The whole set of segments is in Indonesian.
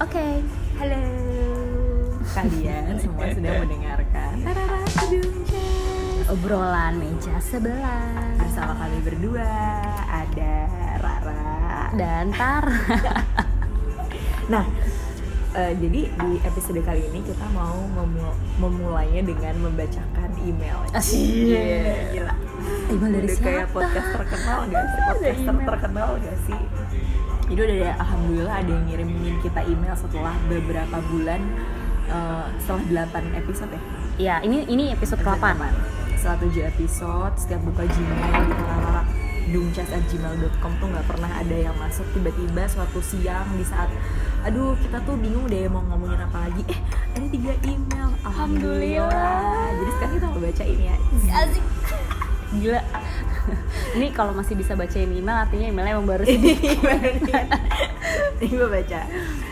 Oke, halo. Kalian semua sudah mendengarkan Tarara Obrolan meja sebelah Bersama kami berdua Ada Rara dan Tar. Nah eh, jadi di episode kali ini kita mau memu- memulainya dengan membacakan email Asik. Iya, Gila Email dari Udah kayak siapa? podcast terkenal gak sih? Podcaster email. terkenal gak sih? Jadi udah ada, alhamdulillah ada yang ngirimin kita email setelah beberapa bulan eh, Setelah 8 episode ya Ya, ini ini episode ke-8. setelah 7 episode setiap buka Gmail gitu rara dumcas@gmail.com tuh nggak pernah ada yang masuk tiba-tiba suatu siang di saat aduh kita tuh bingung deh mau ngomongin apa lagi eh ada tiga email alhamdulillah jadi sekarang kita mau bacain ya Asik. Gila. ini kalau masih bisa bacain email artinya emailnya emang baru sih. ini gue baca.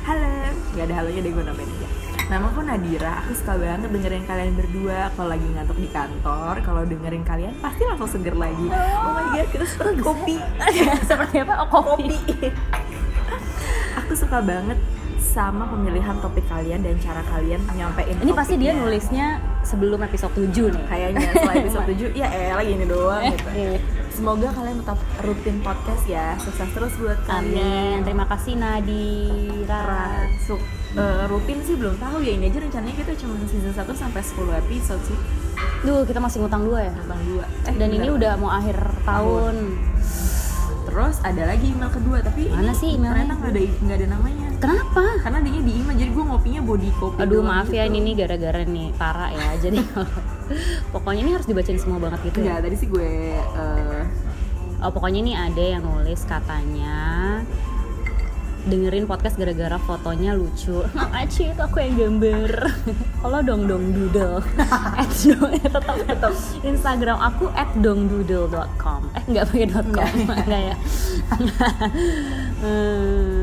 Halo. Nggak ada halonya deh gue namain aja. Namaku Nadira, aku suka banget dengerin kalian berdua. Kalau lagi ngantuk di kantor, kalau dengerin kalian pasti langsung seger lagi. Oh my god, kita seperti kopi. Seperti apa? Oh, kopi. Aku suka banget sama pemilihan topik kalian dan cara kalian nyampein Ini pasti dia topiknya. nulisnya sebelum episode 7 nih. Kayaknya setelah episode 7, ya eh lagi ini doang gitu Eh, Semoga kalian tetap rutin podcast ya Sukses terus buat Amin. kalian Terima kasih Nadira. Su- eh, rutin sih belum tahu ya ini aja rencananya kita cuma season 1 sampai 10 episode sih Duh, kita masih ngutang dua ya. tentang dua eh, Dan ini udah mau akhir tahun. terus ada lagi email kedua tapi Mana ini sih emailnya? ternyata nggak ada nggak ada namanya Kenapa? karena dia di email jadi gue ngopinya body kopi Aduh maaf ya gitu. ini nih gara-gara nih Tara ya. Jadi pokoknya ini harus dibacain semua banget gitu Enggak, ya. tadi sih gue eh, Oh pokoknya ini ada yang nulis katanya dengerin podcast gara-gara fotonya lucu. Makasih itu aku yang gambar. Kalau dong dong doodle. at dong tetap tetap Instagram aku at dongdoodle.com. Eh nggak pakai dot .com enggak ya. Hmm,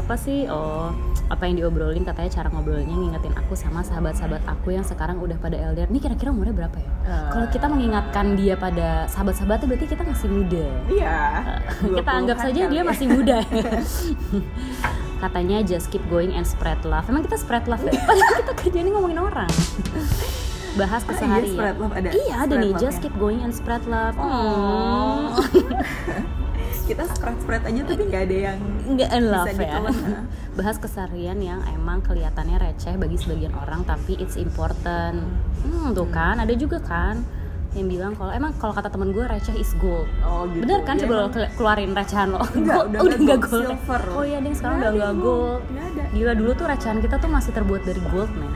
apa sih? Oh, apa yang diobrolin katanya cara ngobrolnya ngingetin aku sama sahabat-sahabat aku yang sekarang udah pada LDR. Ini kira-kira umurnya berapa ya? Eh. Kalau kita mengingatkan dia pada sahabat-sahabatnya berarti kita masih muda. iya kita anggap 20-an saja dia ya. masih muda. Katanya just keep going and spread love. Emang kita spread love ya? Padahal kita kerjanya ngomongin orang. Bahas Ah, iya, keseharian. spread love ada Iya ada spread nih just ya. keep going and spread love. Oh. kita spread spread aja tapi nggak ada yang Enggak in love Bisa ya. Bahas keseharian yang emang kelihatannya receh bagi sebagian orang tapi it's important. Hmm, tuh kan ada juga kan yang bilang kalau emang kalau kata temen gue receh is gold. oh gitu Bener kan Ya, coba lo keluarin recehan lo. Enggak, udah udah nggak nggak gold, gold. silver. Oh iya ding sekarang Nggak udah nggak yang gold. gold. Nggak ada. Gila dulu tuh recehan kita tuh masih terbuat dari gold men.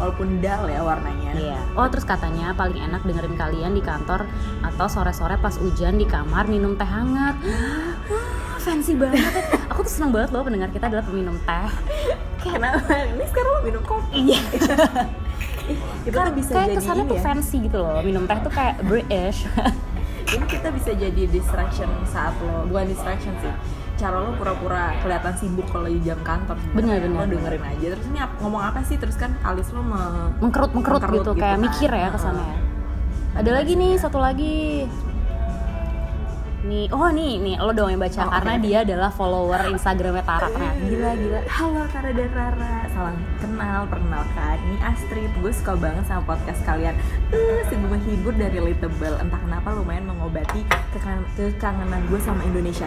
Walaupun dull ya warnanya Iya. Oh terus katanya paling enak dengerin kalian di kantor atau sore-sore pas hujan di kamar minum teh hangat. Wah, fancy banget. Aku tuh seneng banget loh pendengar kita adalah peminum teh. kenapa ini sekarang lo minum kopi Iya. kita tuh bisa kayak jadi kesannya tuh ya fancy gitu loh. Minum teh tuh kayak British. ini kita bisa jadi distraction saat lo bukan distraction sih cara lo pura-pura kelihatan sibuk kalau di jam kantor Bener, bener, lo dengerin aja terus ini ngomong apa sih terus kan alis lo me mengkerut mengkerut Mengkerut gitu, gitu kayak kan. mikir ya kesannya. Heeh. Ada lagi nih satu lagi. Nih, oh nih, nih lo dong yang baca Oh, karena oke. dia adalah follower Instagramnya Tara ternyata. Gila gila. Halo Tara dan Rara, salam kenal, perkenalkan Ini Astrid, gue suka banget sama podcast kalian uh, Sungguh menghibur dari relatable Entah kenapa lumayan mengobati kekan- kekangenan gue sama Indonesia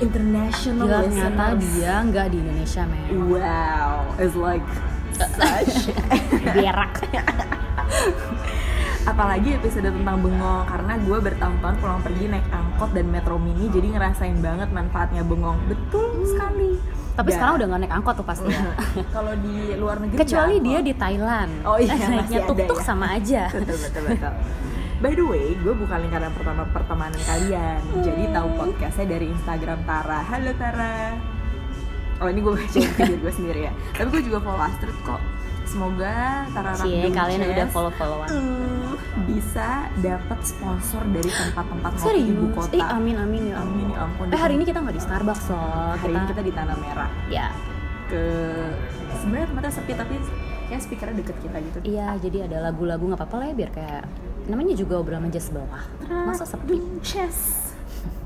International Gila ternyata dia nggak di Indonesia men. Wow, it's like such Berak. apalagi episode tentang bengong karena gue bertahun-tahun pulang pergi naik angkot dan metro mini jadi ngerasain banget manfaatnya bengong betul sekali Tapi Dan- sekarang udah nggak naik angkot tuh pasti ya. kalau di luar negeri Kecuali dia di Thailand. Oh iya, Eh, naiknya tuk-tuk ya. sama aja. betul betul betul By the way, gue bukan lingkaran pertama pertemanan kalian. Jadi tahu podcastnya dari Instagram Tara. Halo Tara. Oh ini gue baca video gue sendiri ya. Tapi gue juga follow Astrid kok. Semoga Tara Cie, kalian udah follow-followan. uh, bisa dapat sponsor dari tempat-tempat ngopi Serius? ibu kota. Ih, amin amin ya. Amin, ya ampun. Eh hari ini kita nggak di Starbucks loh. hari ini kita di Tanah Merah ya ke sebenarnya tempatnya sepi tapi kayak speakernya deket kita gitu iya jadi ada lagu-lagu nggak apa-apa lah ya biar kayak namanya juga obrolan meja sebelah masa sepi chess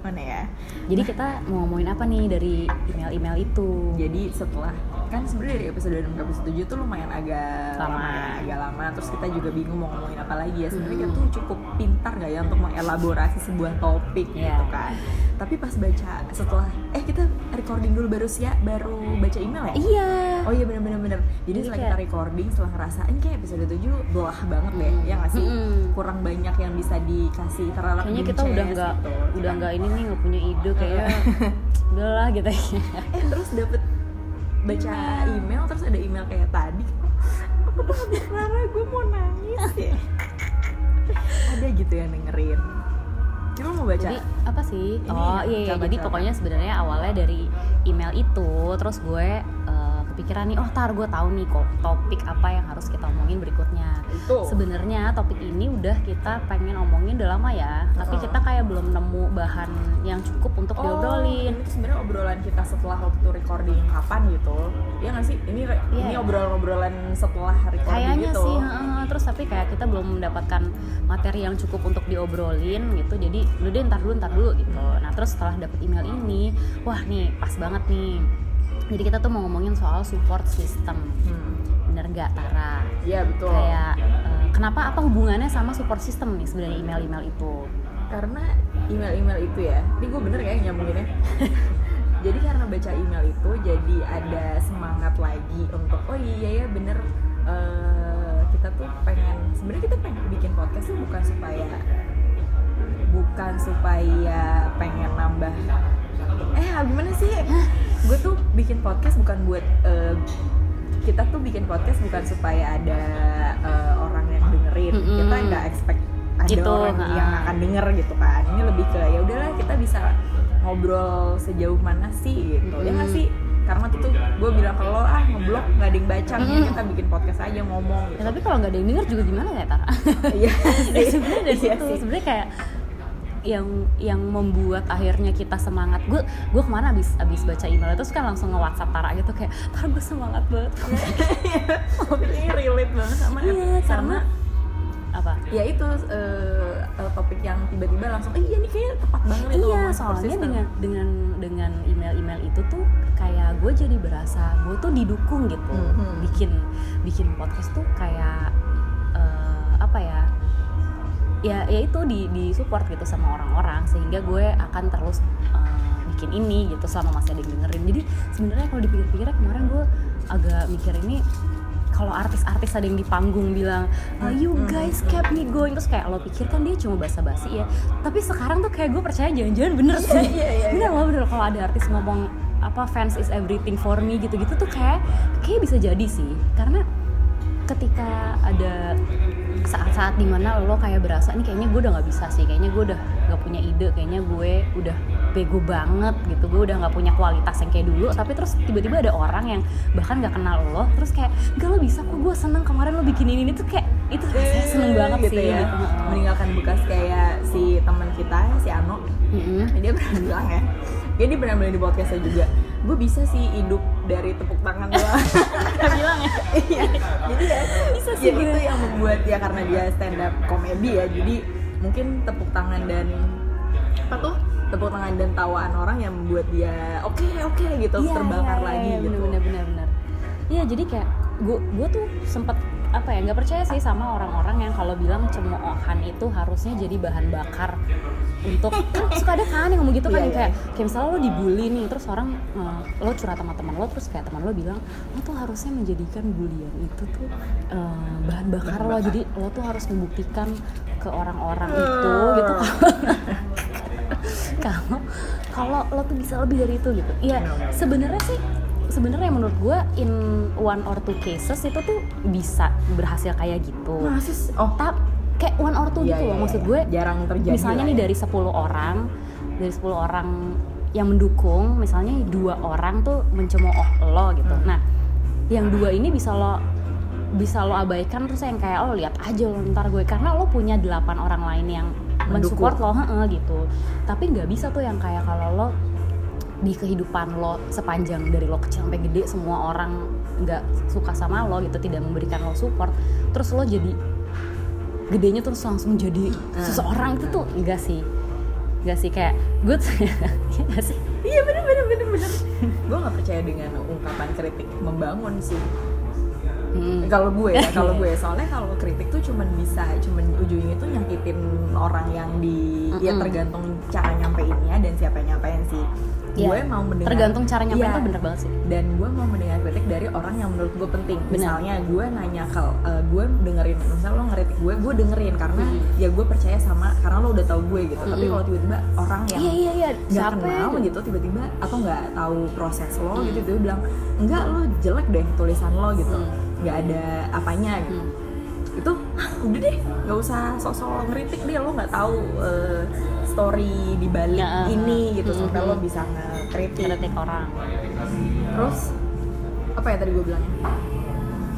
mana ya? Jadi kita mau ngomongin apa nih dari email-email itu? Jadi setelah kan sebenarnya dari episode 6 ke episode 7 tuh lumayan agak Lama. ya, agak lama. Terus kita juga bingung mau ngomongin apa lagi ya. Sebenarnya kita tuh cukup pintar gak ya untuk mengelaborasi sebuah topik Iya. gitu kan tapi pas baca setelah eh kita recording dulu baru sih baru baca email ya iya Oh iya benar-benar benar. Jadi Jadi setelah kayak- kita recording, setelah ngerasain kayak episode 7 belah banget deh, Hmm. ya nggak sih? Kurang banyak yang bisa dikasih terhadap kayaknya kita udah nggak gitu. udah nggak ini nih nggak punya ide kayak udahlah gitu eh terus dapet baca email terus ada email kayak tadi aku tuh habis Clara gue mau nangis ya ada gitu yang dengerin Kita mau baca jadi apa sih Ini oh ya, iya, iya. jadi pokoknya sebenarnya awalnya dari email itu terus gue kepikiran nih oh tar gue tahu nih kok topik apa yang harus kita omongin berikutnya. Itu sebenarnya topik ini udah kita pengen omongin udah lama ya tapi Oh. kita kayak belum nemu bahan yang cukup untuk diobrolin. ini tuh sebenarnya obrolan kita setelah waktu recording kapan gitu? Ya nggak sih? Ini Iya. ini obrolan-obrolan setelah recording kayaknya gitu. sih heeh. terus tapi kayak kita belum mendapatkan materi yang cukup untuk diobrolin gitu jadi lu deh ntar dulu ntar dulu gitu. Nah terus setelah dapet email ini wah nih pas banget nih jadi kita tuh mau ngomongin soal support system Hmm. bener nggak Tara Iya betul. kayak eh, kenapa apa hubungannya sama support system nih sebenarnya email-email itu Karena email-email itu ya, ini gue bener kayak nyambunginnya. jadi karena baca email itu, jadi ada semangat lagi untuk oh iya ya bener eh, kita tuh pengen sebenarnya kita pengen bikin podcast tuh bukan supaya bukan supaya pengen nambah eh gimana sih gue tuh bikin podcast bukan buat eh, kita tuh bikin podcast bukan supaya ada eh, orang yang dengerin. Mm-mm. kita nggak expect ada Gitu, orang ha. yang akan denger gitu kan. Ini lebih ke ya udahlah kita bisa ngobrol sejauh mana sih gitu. Ya nggak sih? Karena waktu itu gue bilang lo ah ngeblok nggak ada yang baca nih Mm-mm. kita bikin podcast aja ngomong. Ya, gitu tapi kalau nggak ada yang denger juga gimana ya Tara? Iya ya sebenarnya dari Iya situ sebenarnya kayak yang yang membuat akhirnya kita semangat. Gue gue ke mana abis abis baca email itu kan langsung nge WhatsApp Tara gitu kayak Tara gue semangat banget. Ini relate banget sama Iya, karena apa? ya itu eh, topik yang tiba-tiba langsung eh iya nih kayaknya tepat banget itu iya soalnya system." dengan dengan dengan email-email itu tuh kayak gue jadi berasa gue tuh didukung gitu. Mhm. bikin bikin podcast tuh kayak eh, apa ya ya ya itu di di support gitu sama orang-orang sehingga gue akan terus eh, bikin ini gitu selama masih ada yang dengerin. Jadi sebenarnya kalau dipikir-pikir kemarin gue agak mikir ini kalau artis-artis ada yang di panggung bilang "Ah, you guys kept me going terus kayak lo pikir kan dia cuma basa-basi ya. Tapi sekarang tuh kayak gue percaya jangan-jangan bener sih. Iya, iya, iya. bener loh bener. Kalau ada artis ngomong apa fans is everything for me gitu-gitu tuh kayak kayak bisa jadi sih. Karena ketika ada saat-saat di mana lo kayak berasa ini kayaknya gue udah nggak bisa sih kayaknya gue udah nggak punya ide kayaknya gue udah bego banget gitu gue udah nggak punya kualitas yang kayak dulu. Tapi terus tiba-tiba ada orang yang bahkan nggak kenal lo terus kayak gak lo bisa kok gue seneng kemarin lo bikin ini, ini tuh kayak itu rasanya seneng banget gitu sih. ya. Gitu. meninggalkan bekas kayak si teman kita si Ano. Mm-mm. dia pernah bilang ya pernah bilang di podcastnya juga gue bisa sih hidup dari tepuk tangan Dia bilang ya Iya. jadi ya Bisa sih jadi gue. itu yang membuat ya karena dia stand up komedi ya jadi mungkin tepuk tangan dan apa tuh tepuk tangan dan tawaan orang yang membuat dia oke oke gitu Iya, terbakar iya, lagi iya, gitu bener bener bener iya jadi kayak gue gue tuh sempet apa ya nggak percaya sih sama orang-orang yang kalau bilang cemoohan itu harusnya jadi bahan bakar untuk kan suka ada kan yang ngomong gitu kan Iya, yang iya. kayak kayak misalnya lo dibully nih terus orang eh, lo curhat sama teman lo terus kayak teman lo bilang lo tuh harusnya menjadikan bulian itu tuh eh, bahan bakar lo. Jadi lo tuh harus membuktikan ke orang-orang itu gitu. Kalau kalau lo tuh bisa lebih dari itu gitu. Ya sebenarnya sih sebenarnya menurut gue in one or two cases itu tuh bisa berhasil kayak gitu Masa sih? oh Tap, kayak one or two Iya, gitu iya, loh maksud iya. gue jarang terjadi misalnya lah nih ya. dari 10 orang dari 10 orang yang mendukung misalnya dua orang tuh mencemooh lo gitu Hmm. nah yang dua ini bisa lo bisa lo abaikan terus yang kayak lo lihat aja lo ntar gue karena lo punya delapan orang lain yang mensupport lo heeh, gitu tapi nggak bisa tuh yang kayak kalau lo di kehidupan lo sepanjang dari lo kecil sampai gede semua orang nggak suka sama lo gitu tidak memberikan lo support terus lo jadi gedenya terus langsung jadi seseorang itu tuh enggak sih? Enggak sih kayak iya nggak sih? Iya bener bener bener bener. Gue nggak percaya dengan ungkapan kritik membangun sih. Hmm. kalau gue ya kalau gue soalnya kalau kritik tuh cuman bisa cuman ujungnya tuh nyakitin orang yang di ya Mm-mm. tergantung cara nyampeinnya dan siapa yang nyampein sih Iya. gue mau mendengar tergantung cara nyampein Iya. tuh bener banget sih dan gue mau mendengar kritik dari orang yang menurut gue penting Benar. misalnya gue nanya ke eh, gue dengerin misal lo ngeritik gue gue dengerin karena ya gue percaya sama karena lo udah tahu gue gitu tapi Mm-mm. kalau tiba-tiba orang yang iya iya iya nggak siapa kenal ya? gitu tiba-tiba atau nggak tahu proses lo gitu dia bilang enggak lo jelek deh tulisan lo gitu Hmm. nggak ada apanya gitu Hmm. itu "Hah, udah deh nggak usah sok-sok ngeritik deh lo nggak tahu eh, story di balik Ya, ini gitu hmm, sampai lo bisa ngekritik kritik orang. Terus apa ya tadi gue bilangnya?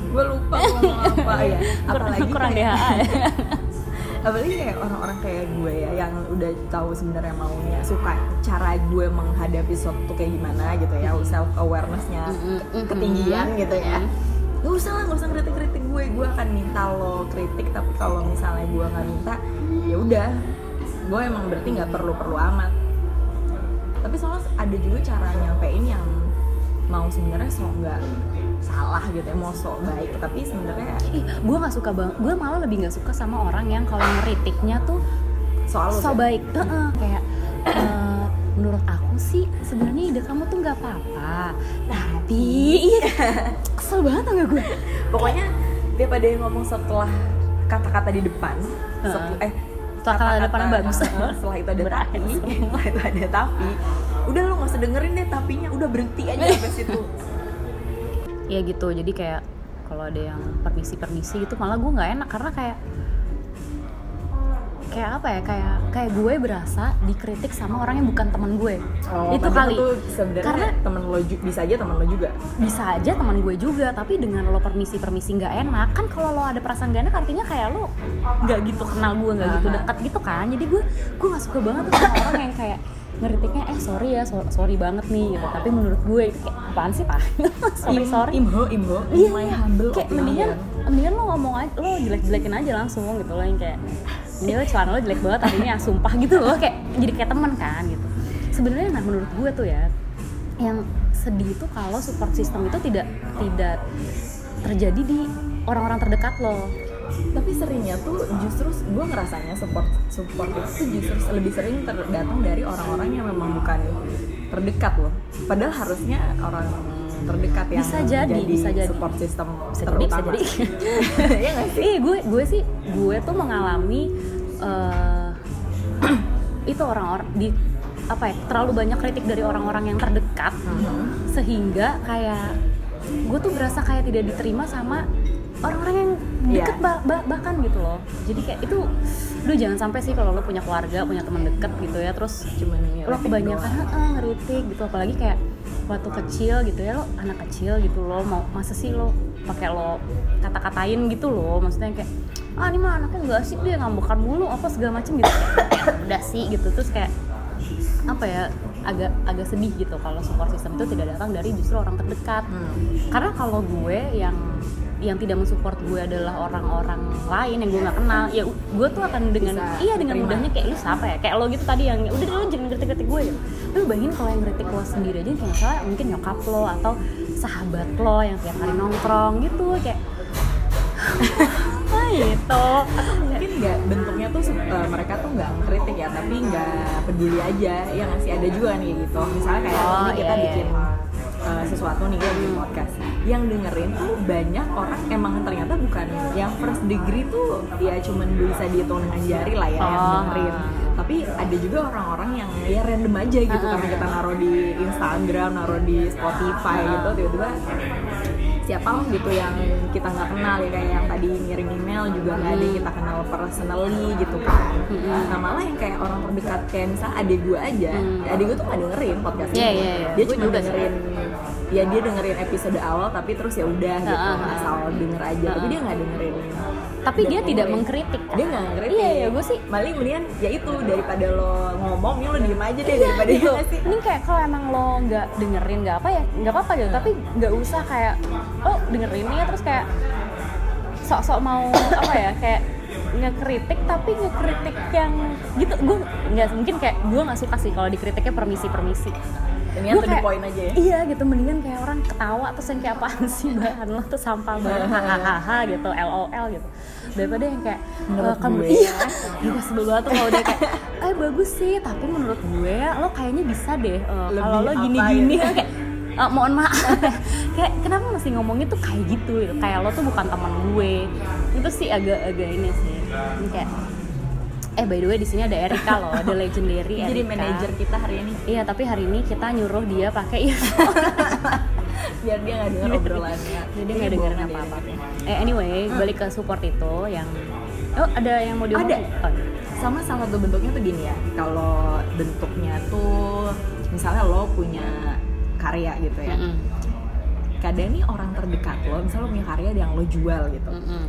Gue lupa gue ngomong apa ya apalagi kurang kayak- DHA ya. apalagi kayak orang-orang kayak gue ya yang udah tahu sebenarnya maunya suka cara gue menghadapi sesuatu kayak gimana gitu ya self awarenessnya ketinggian gitu ya gak usah lah gak usah kritik kritik gue. Gue akan minta lo kritik tapi kalau misalnya gue nggak minta ya udah. Gue emang berarti nggak perlu perlu amat. Tapi soalnya ada juga cara nyampein yang mau sebenarnya sok nggak salah gitu ya mau sok baik. Tapi sebenarnya Ih, gue nggak suka banget gue malah lebih nggak suka sama orang yang kalau ngeritiknya tuh soal so sih. baik. Heeh, kayak eh, menurut aku sih sebenarnya ide kamu tuh nggak apa-apa. Tapi iya kesel banget nggak gue. Pokoknya dia pada yang ngomong setelah kata-kata di depan setel- eh Setelah kata depannya bagus. setelah itu ada Berakhir tapi setelah itu ada tapi udah lo nggak usah dengerin deh tapinya udah berhenti aja sampai situ. Ya gitu jadi kayak kalau ada yang permisi permisi gitu malah gue nggak enak karena kayak kayak apa ya kayak kayak gue berasa dikritik sama orang yang bukan teman gue. Itu padahal kali. sebenarnya Karena- temen lo bisa aja temen lo juga. bisa aja teman gue juga tapi dengan lo permisi permisi nggak enak kan kalau lo ada perasaan gak enak artinya kayak lo nggak gitu kenal gue nggak gitu dekat gitu kan. Jadi gue gue nggak suka banget sama orang yang kayak ngeritiknya eh sorry ya so- sorry banget nih gitu. Tapi menurut gue itu kayak apaan sih pak? Sorry Im- sorry. imho imho. Iya, my humble kayak mendingan mendingan lo ngomong aja lo jelek jelekin aja langsung gitu loh yang kayak ini lo celana lo jelek banget artinya sumpah gitu loh. Kayak jadi kayak teman kan gitu. Sebenarnya nah menurut gue tuh ya yang sedih itu kalau support system itu tidak tidak terjadi di orang-orang terdekat lo. Tapi seringnya tuh justru gue ngerasanya support support itu justru lebih sering terdatang dari orang-orang yang memang bukan terdekat loh. Padahal harusnya orang terdekat yang Bisa jadi, bisa jadi. support system bisa jadi bisa jadi Iya nggak sih Iya gue gue sih gue tuh mengalami eh, itu orang-orang di apa ya terlalu banyak kritik dari orang-orang yang terdekat Mhm. sehingga kayak gue tuh berasa kayak tidak diterima sama orang-orang yang deket bah- bah- bahkan gitu loh jadi kayak itu lu jangan sampai sih kalau lo punya keluarga punya teman deket gitu ya terus cuman lo ngeliatin kebanyakan doang. "Heeh, ngeritik gitu apalagi kayak waktu kecil gitu ya lo anak kecil gitu lo mau masa sih lo pakai lo kata-katain gitu loh maksudnya kayak ah ini mah anaknya nggak asik dia ngambekan mulu apa segala macem gitu. Kayak, udah sih gitu terus kayak apa ya agak agak sedih gitu kalau support system itu tidak datang dari justru orang terdekat. Hmm. karena kalau gue yang yang tidak mensupport gue adalah orang-orang lain yang gue nggak kenal ya gue tuh akan dengan Bisa iya dengan diterima. mudahnya kayak lu siapa ya? Kayak lo gitu tadi yang udah lo jangan kritik-kritik gue gitu tapi lu bayangin kalau yang kritik lo sendiri aja kayak misalnya mungkin nyokap lo atau sahabat lo yang tiap hari nongkrong gitu kayak ah gitu. Mungkin nggak bentuknya tuh eh, mereka tuh nggak kritik ya tapi nggak peduli aja ya ngasih ada juga kayak gitu. Misalnya kayak Oh, ini kita iya, iya. Eh, sesuatu nih ya di podcast. Yang dengerin tuh banyak orang emang ternyata bukan yang first degree tuh ya cuman bisa dihitung dengan jari lah ya yang Oh. dengerin. Tapi ada juga orang-orang yang ya random aja gitu karena ah, kita naruh di Instagram naruh di Spotify gitu tiba-tiba siapa gitu yang kita nggak kenal ya kayak yang tadi ngirim email juga nggak ada yang kita kenal personally gitu kan nah malah yang kayak orang terdekat kayak misal adik gue aja adik gue tuh nggak dengerin podcast Iya, ini iya, iya. dia cuma dengerin ya dia dengerin episode awal tapi terus ya udah gitu ah, ah. asal denger aja tapi Ah. dia nggak dengerin tapi dia Dan tidak ngomongin. mengkritik kan? dia nggak ngeritik Iya, iya, gue sih- maling mendingan ya itu daripada lo ngomong ya lo diem aja deh daripada gitu. nggak sih Ini kayak kalau emang lo nggak dengerin nggak apa ya nggak apa-apa gitu, tapi nggak usah kayak oh dengerin ya terus kayak sok-sok mau apa ya kayak ngekritik tapi ngekritik yang gitu gue nggak mungkin kayak gue nggak suka sih kalau dikritiknya permisi permisi To the kayak- point aja ya. iya gitu mendingan kayak orang ketawa terus yang kayak apaan sih bahan lo tuh sampah banget hahaha gitu lol gitu. Daripada yang kayak Menurut eh, kamu gue. iya ya. gue sebel banget tuh kalau dia kayak eh bagus sih tapi menurut gue lo kayaknya bisa deh eh, Lebih kalau lo apa gini-gini. gitu. kayak "Eh, mohon maaf. Kayak kenapa masih ngomongnya tuh kayak gitu? Kayak lo tuh bukan teman gue. Itu sih agak-agak ini sih. Ini kayak eh by the way di sini ada Erika loh ada legendary jadi Erika. manajer kita hari ini Iya, tapi hari ini kita nyuruh dia pakai biar dia nggak denger obrolannya Jadi nggak dengerin apa-apa. deh. Eh anyway, balik ke support itu yang Oh, ada yang mau diomongin? Ada. Oh, sama salah satu bentuknya tuh gini ya kalau bentuknya tuh misalnya lo punya karya gitu ya mm-mm, kadang nih orang terdekat lo misalnya lo punya karya yang lo jual gitu mm-mm.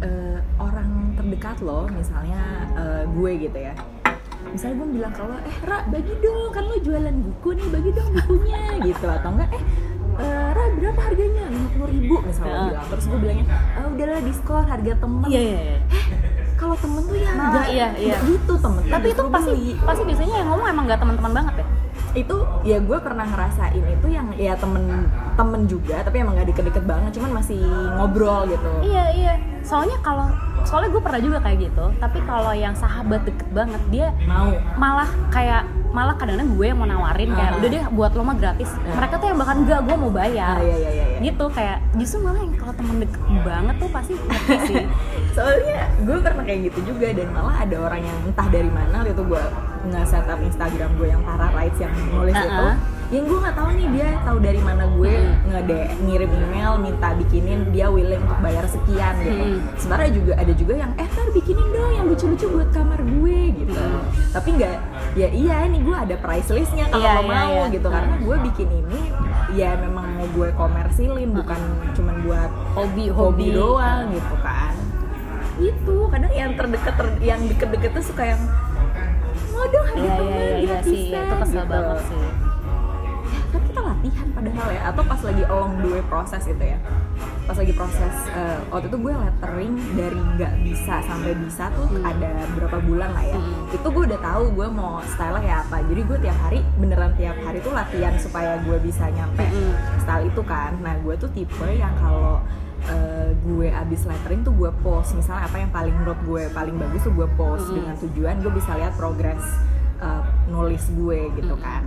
Eh, orang terdekat lo misalnya eh, gue gitu ya. Misalnya gue bilang kalau eh Ra bagi dong kan lo jualan buku nih bagi dong bukunya gitu. Atau enggak eh eh, Ra berapa harganya? lima puluh ribu misalnya Heeh. bilang. Terus gue bilangnya ah udahlah diskon harga temen. Iya, iya, iya. kalau temen tuh ya Malah, nggak iya, iya. gitu temen. Tapi itu Justru pasti pasti biasanya yang ngomong emang gak teman-teman banget ya? Itu ya gue pernah ngerasain itu yang ya temen temen juga tapi emang gak deket-deket banget cuman masih ngobrol gitu Iya, iya. Soalnya kalau soalnya gue pernah juga kayak gitu, tapi kalau yang sahabat deket banget dia mau malah kayak malah kadang-kadang gue yang mau nawarin kayak Aha. udah deh buat lo mah gratis. Iya. Mereka tuh yang bahkan enggak, gue mau bayar. ah, iya iya iya, iya. gitu kayak justru malah yang kalau temen deket banget tuh pasti ngerti sih soalnya gue pernah kayak gitu juga dan malah ada orang yang entah dari mana waktu itu gue nge-setup Instagram gue yang Tara Rights yang nulis itu Uh-uh. yang gue nggak tahu nih dia tahu dari mana gue ngede ngirim email minta bikinin dia willing untuk bayar sekian gitu Hmm. sebenarnya juga ada juga yang eh tar bikinin dong yang lucu-lucu buat kamar gue gitu Hmm. tapi nggak ya iya nih gue ada price listnya kalau Iya, lo iya, mau iya. gitu Hmm. karena gue bikin ini ya memang mau gue komersilin bukan cuman buat hobi hobi doang gitu kan itu. Kadang yang terdekat ter- yang deket-deket tuh suka yang mau dong harga iya temen iya iya iya sih. gratisan," itu kesel gitu. banget sih. Kan kita latihan padahal ya. Atau pas lagi along the way proses itu ya. Pas lagi proses eh, waktu itu gue lettering dari nggak bisa sampai bisa tuh Hmm. ada berapa bulan lah ya. Hmm. itu gue udah tahu gue mau style kayak apa. Jadi gue tiap hari beneran tiap hari tuh latihan supaya gue bisa nyampe Hmm. style itu kan. Nah gue tuh tipe yang kalau eh, gue abis lettering tuh gue post misalnya apa yang paling menurut gue paling bagus tuh gue post Hmm. dengan tujuan gue bisa lihat progres eh, nulis gue gitu Hmm. kan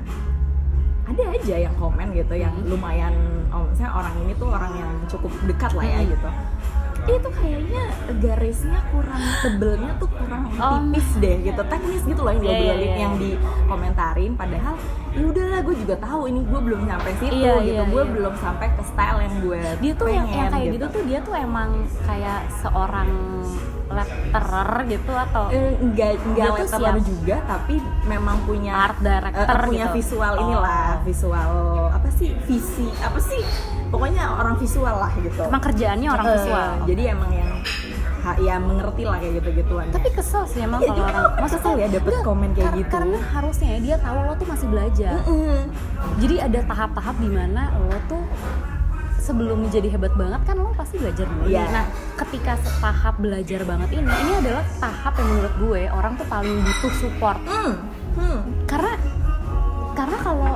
ada aja yang komen gitu yang lumayan oh, misalnya orang ini tuh orang yang cukup dekat lah ya gitu itu kayaknya garisnya kurang tebelnya tuh kurang Oh. tipis deh gitu teknis gitu loh yang iya, diobrolin iya. yang dikomentarin padahal ya udahlah gue juga tahu ini gue belum sampai situ Iya, gitu iya, gue iya. belum sampai ke style yang gue dia tuh yang, yang kayak gitu. tuh dia tuh emang kayak seorang letterer gitu atau Eh, enggak enggak letterer juga tapi memang punya art director eh, punya gitu. visual Oh. inilah visual apa sih visi apa sih pokoknya orang visual lah gitu emang kerjaannya orang Eh, visual jadi emang yang ya mengerti lah kayak gitu gituan tapi kesel sih emang Iya, kalau orang kenapa kesel ya dapet komen kayak gitu? karena harusnya ya dia tahu lo tuh masih belajar jadi ada tahap-tahap di mana lo tuh sebelum menjadi hebat banget kan lo pasti belajar dulu. Iya. nah ketika tahap belajar banget ini ini adalah tahap yang menurut gue orang tuh paling butuh support hmm. Hmm. karena karena kalau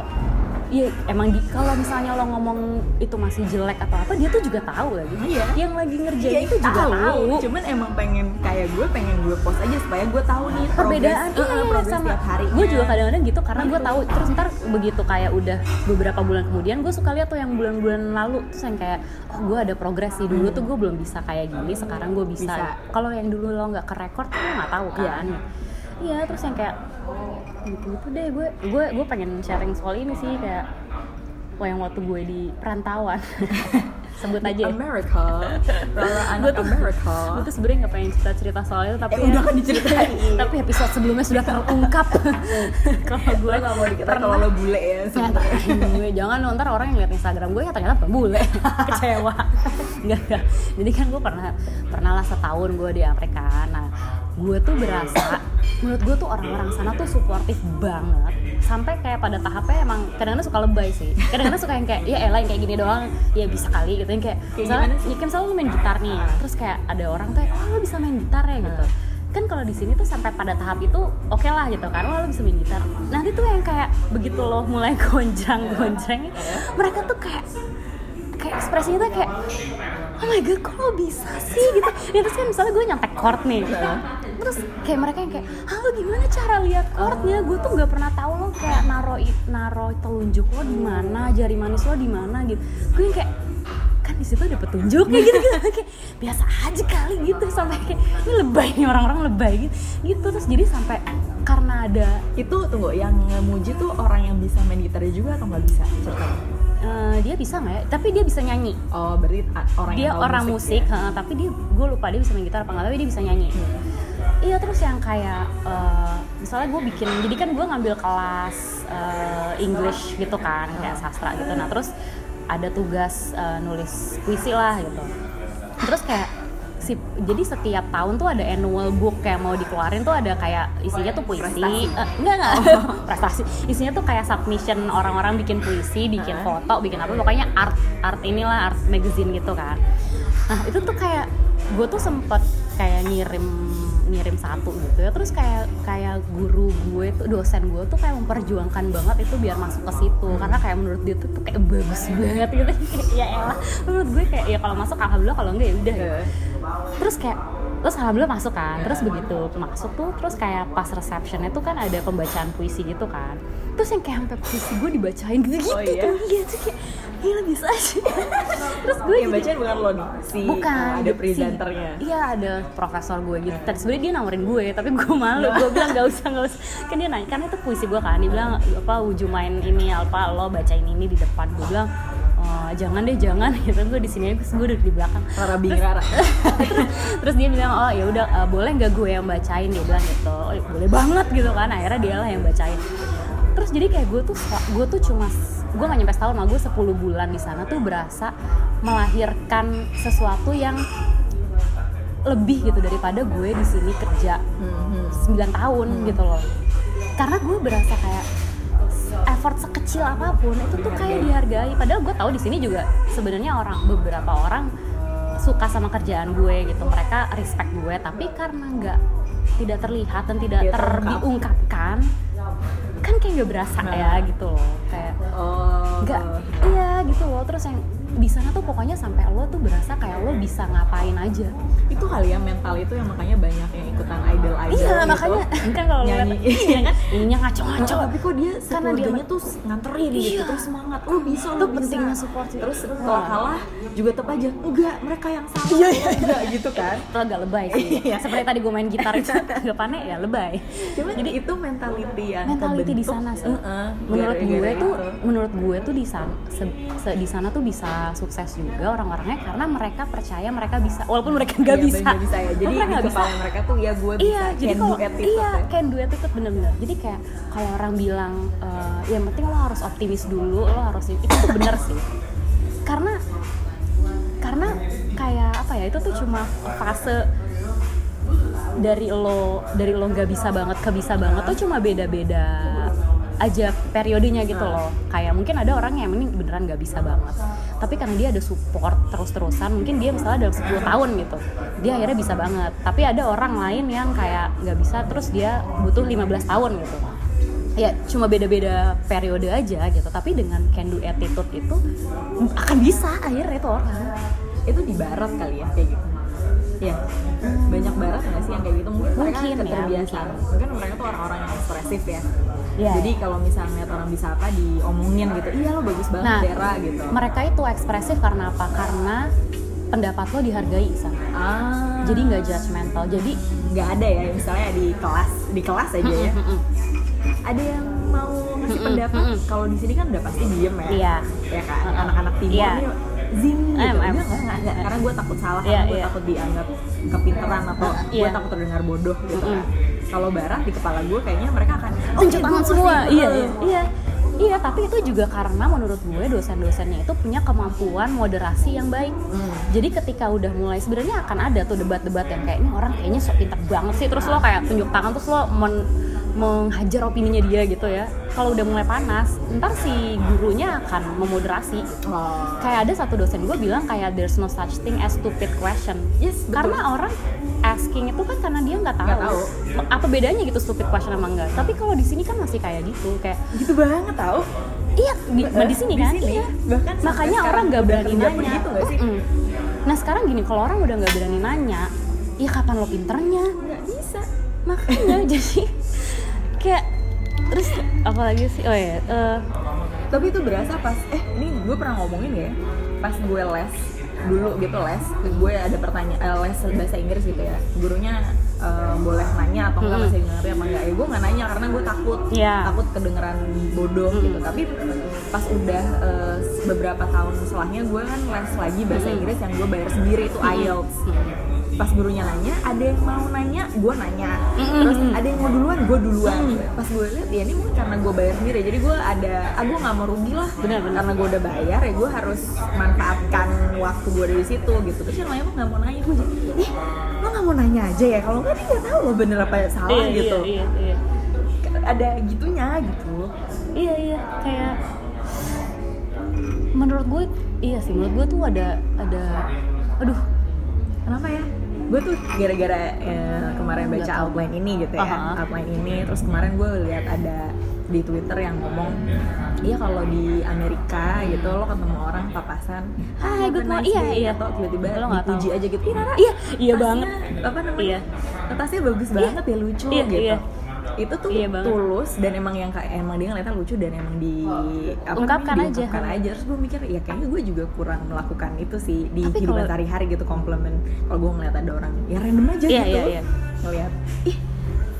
ya emang di kalau misalnya lo ngomong itu masih jelek atau apa dia tuh juga tahu lagi. Iya. yang lagi ngerjain Ya, itu juga tahu, cuman emang pengen kayak gue pengen gue post aja supaya gue tahu nih perbedaan progres, eh, iya, progres sama tiap hari gue juga kadang-kadang gitu karena gue tahu. Terus ntar begitu kayak udah beberapa bulan kemudian gue suka lihat tuh yang bulan-bulan lalu. Terus yang kayak oh gue ada progres sih. Dulu tuh gue belum bisa kayak gini sekarang gue bisa, Bisa. kalau yang dulu lo nggak ke record tuh lo nggak tahu Iya. kan? Iya terus yang kayak gitu. Gitu deh gue gue gue pengen sharing soal ini sih kayak yang waktu gue di perantauan. Sebut aja ya. Amerika. Rara anak tuh- Amerika. gue tuh sebenarnya nggak pengen cerita cerita soal itu tapi Eh, udah kan diceritain. tapi episode sebelumnya sudah terungkap. Kalau gue gue gak mau dikira kalau lo bule ya gue jangan lo, ntar orang yang lihat Instagram gue ya ternyata bukan bule. Kecewa. Enggak enggak jadi kan gue pernah pernah lah setahun gue di Amerika nah gue tuh berasa menurut gue tuh orang-orang sana tuh suportif banget. Sampai kayak pada tahapnya emang kadang-kadang suka lebay sih. Kadang-kadang suka yang kayak ya elah yang kayak gini doang. Ya bisa kali gitu. Yang kayak Kayak misalnya ya kan misalnya lu main gitar nih. Terus kayak ada orang tuh oh lu bisa main gitar ya gitu. Kan kalau di sini tuh sampai pada tahap itu oke lah gitu kan. Lo bisa main gitar. Nanti tuh yang kayak begitu lo mulai gonjang gonjang mereka tuh kayak kayak ekspresinya tuh kayak oh my god kok lo bisa sih? Gitu. Ya terus kan misalnya gue nyontek chord nih terus kayak mereka yang kayak halo gimana cara lihat chordnya? Gue tuh nggak pernah tahu lo kayak naro naro telunjuk lo di mana jari manis lo di mana gitu. Gue yang kayak kan di situ ada petunjuknya gitu gitu. Kayak biasa aja kali gitu sampai kayak ini lebay nih orang-orang lebay gitu. Gitu terus jadi sampai karena ada itu tunggu yang ngemuji tuh orang yang bisa main gitarnya juga atau nggak bisa? Ceritanya eh, dia bisa nggak ya? Tapi dia bisa nyanyi. Oh berarti orang dia yang orang musik, ya? heeh, tapi dia gue lupa dia bisa main gitar apa enggak tapi dia bisa nyanyi iya terus yang kayak eh, misalnya gue bikin jadi kan gue ngambil kelas eh, English gitu kan kayak sastra gitu. Nah terus ada tugas eh, nulis puisi lah gitu. Terus kayak si jadi setiap tahun tuh ada annual book kayak mau dikeluarin tuh ada kayak isinya tuh puisi. Prestasi. Eh, enggak enggak. Prestasi. Isinya tuh kayak submission orang-orang bikin puisi bikin foto bikin apa pokoknya art art inilah art magazine gitu kan. Nah itu tuh kayak gue tuh sempet kayak ngirim ngirim satu gitu ya. Terus kayak kayak guru gue tuh dosen gue tuh kayak memperjuangkan banget itu biar masuk ke situ. Karena kayak menurut dia tuh, tuh kayak bagus banget gitu. Ya elah. Menurut gue kayak ya kalau masuk alhamdulillah. Kalau enggak ya udah. Gitu terus kayak terus alhamdulillah masuk kan. Terus begitu masuk tuh terus kayak pas receptionnya tuh kan ada pembacaan puisi gitu kan terus yang kayak sampai puisi gue dibacain gitu gitu Oh, iya? tuh. Iya tuh kayak gila bisa aja. Terus gue yang bacain bukan lo nih si bukan ada si- presenternya. iya ada profesor gue gitu. Tadi sebenarnya dia nawarin gue tapi gue malu. Gue bilang gak usah gak usah. Kan dia nanya karena itu puisi gue kan. Dia bilang apa uju main ini apa lo bacain ini di depan? Gue bilang "Oh, jangan deh jangan. Gitu gue di sini terus gue udah di belakang. Rara Bing Rara. terus, terus dia bilang oh ya udah eh, boleh nggak gue yang bacain? Dia bilang gitu. Oh, boleh banget gitu kan. Akhirnya dia lah yang bacain terus jadi kayak gue tuh gue tuh cuma gue gak nyampe setahun mah gue 10 bulan di sana tuh berasa melahirkan sesuatu yang lebih gitu daripada gue di sini kerja Mhm. 9 tahun gitu loh karena gue berasa kayak effort sekecil apa pun itu tuh kayak dihargai padahal gue tahu di sini juga sebenarnya orang beberapa orang suka sama kerjaan gue gitu mereka respect gue tapi karena nggak tidak terlihat dan tidak Tidak terungkap. Kan kayak nggak berasa Nah. ya gitu loh. Kayak oh nggak iya gitu loh. Terus yang di sana tuh pokoknya sampai lo tuh berasa kayak lo bisa ngapain aja. Itu kali ya mental itu yang makanya banyak yang ikutan idol idol iya gitu. makanya. Kan kalau Nyanyi. iya kan? Ininya ngaco-ngaco. Oh, tapi kok dia Karena dia- tuh nganterin gitu Iya. terus semangat. Lo bisa lo bisa. pentingnya support terus kalau kalah juga tetap aja. Enggak mereka yang salah. Iya, iya, lo enggak gitu kan? Itu agak lebay sih. Iya. seperti tadi gue main gitar itu agak panik ya lebay. Cuma jadi itu mentality yang mentality di sana sih. Heeh, menurut gara-gara gue tuh itu. menurut gue tuh di sana di sana tuh bisa sukses juga orang-orangnya karena mereka percaya mereka bisa. Walaupun mereka nggak Iya, bisa bisa ya. Jadi mereka di nggak bisa. kepala mereka tuh ya gue bisa iya jadi can do kalau iya ya. can do attitude bener-bener. Jadi kayak kalau orang bilang eh, yang penting lo harus optimis dulu lo harus itu tuh bener sih. Karena karena kayak apa ya itu tuh cuma fase dari lo dari lo nggak bisa banget ke bisa banget tuh cuma beda-beda aja periodenya gitu loh. Kayak mungkin ada orang yang ini beneran nggak bisa banget. Tapi karena dia ada support terus-terusan mungkin dia misalnya dalam 10 tahun gitu dia akhirnya bisa banget. Tapi ada orang lain yang kayak nggak bisa terus dia butuh 15 tahun gitu ya cuma beda-beda periode aja gitu. Tapi dengan can do attitude itu akan bisa akhirnya itu orang. Itu di barat kali ya kayak gitu. Ya banyak barat nggak sih yang kayak gitu? Mungkin, mereka Mungkin ya, keterbiasaan. mungkin. mereka tuh orang-orang yang ekspresif ya. Iya, jadi kalau misalnya lihat orang bisa apa diomongin gitu iya lo bagus banget Nah, Dera gitu. mereka itu ekspresif karena apa? Karena pendapat lo dihargai sana ah. Jadi nggak judgmental jadi nggak ada ya misalnya di kelas di kelas aja ya. Ada yang mau ngasih Mm-mm, pendapat mm-mm. kalau di sini kan udah pasti diem ya Iya. ya kan anak-anak timur Iya. nih zing gitu. Enggak, enggak, enggak, karena gue takut salah Iya, karena gue iya. takut dianggap kepinteran atau gue Iya. takut terdengar bodoh gitu Mm-mm. kan kalau barat di kepala gue kayaknya mereka akan oh, tunjuk tangan semua iya iya iya iya tapi itu juga karena menurut gue dosen-dosennya itu punya kemampuan moderasi yang baik Hmm. jadi ketika udah mulai sebenarnya akan ada tuh debat-debat yang kayak ini orang kayaknya sok pintar banget sih terus lo kayak tunjuk tangan terus lo men- menghajar opininya dia gitu ya kalau udah mulai panas ntar si gurunya akan memoderasi Oh. kayak ada satu dosen gue bilang kayak there's no such thing as stupid question Yes, betul. karena orang asking itu kan karena dia nggak tahu. Tahu. apa bedanya gitu stupid question sama enggak tapi kalau di sini kan masih kayak gitu kayak gitu banget tau iya di, di sini kan sini. iya Bahkan makanya orang nggak berani nanya gitu nggak sih? Nah sekarang gini kalau orang udah nggak berani nanya ya kapan lo pinternya nggak bisa makanya jadi kayak terus apalagi sih oh ya eh, tapi itu berasa pas eh ini gue pernah ngomongin ya pas gue les dulu gitu les gue ada pertanyaan eh, les bahasa Inggris gitu ya gurunya eh, boleh nanya atau enggak Hmm. masih ngerti apa enggak ya gue nggak nanya karena gue takut Iya. takut kedengeran bodoh Hmm. gitu tapi pas udah eh, beberapa tahun setelahnya gue kan les lagi bahasa. Inggris yang gue bayar sendiri itu IELTS pas gurunya nanya ada yang mau nanya gue nanya. Terus ada yang mau duluan gue duluan. Mm. pas gue lihat ya ini mungkin karena gue bayar sendiri jadi gue ada ah gue nggak mau rugi lah. Benar, benar. karena gue udah bayar ya gue harus manfaatkan waktu gue dari situ gitu. Terus yang lain mah nggak mau nanya gue jadi ih lo nggak mau nanya aja ya? Kalau nggak dia nggak tahu lo bener apa salah iya, gitu. iya, iya, iya. ada gitunya gitu. Iya iya. Kayak menurut gue iya sih menurut gue tuh ada ada aduh kenapa ya gue tuh gara-gara eh, kemarin baca outline ini gitu ya Aha. outline ini terus kemarin gue lihat ada di Twitter yang ngomong iya kalau di Amerika gitu lo ketemu orang papasan Hai, a morning." Iya, day," iya. atau tiba-tiba Lo nggak dipuji tahu. aja gitu Rara, iya iya tasnya, banget apa namanya Iya. tasnya bagus banget ya lucu Iya, gitu iya. Itu tuh Iya banget. tulus dan emang yang kayak emang dia ngeliatnya lucu dan emang di apa Ungkapkan namanya, aja. diungkapkan aja terus gue mikir ya kayaknya gue juga kurang melakukan itu sih di Tapi kehidupan sehari-hari gitu komplimen kalau gue ngeliat ada orang ya random aja Iya, gitu iya, iya. ngeliat ih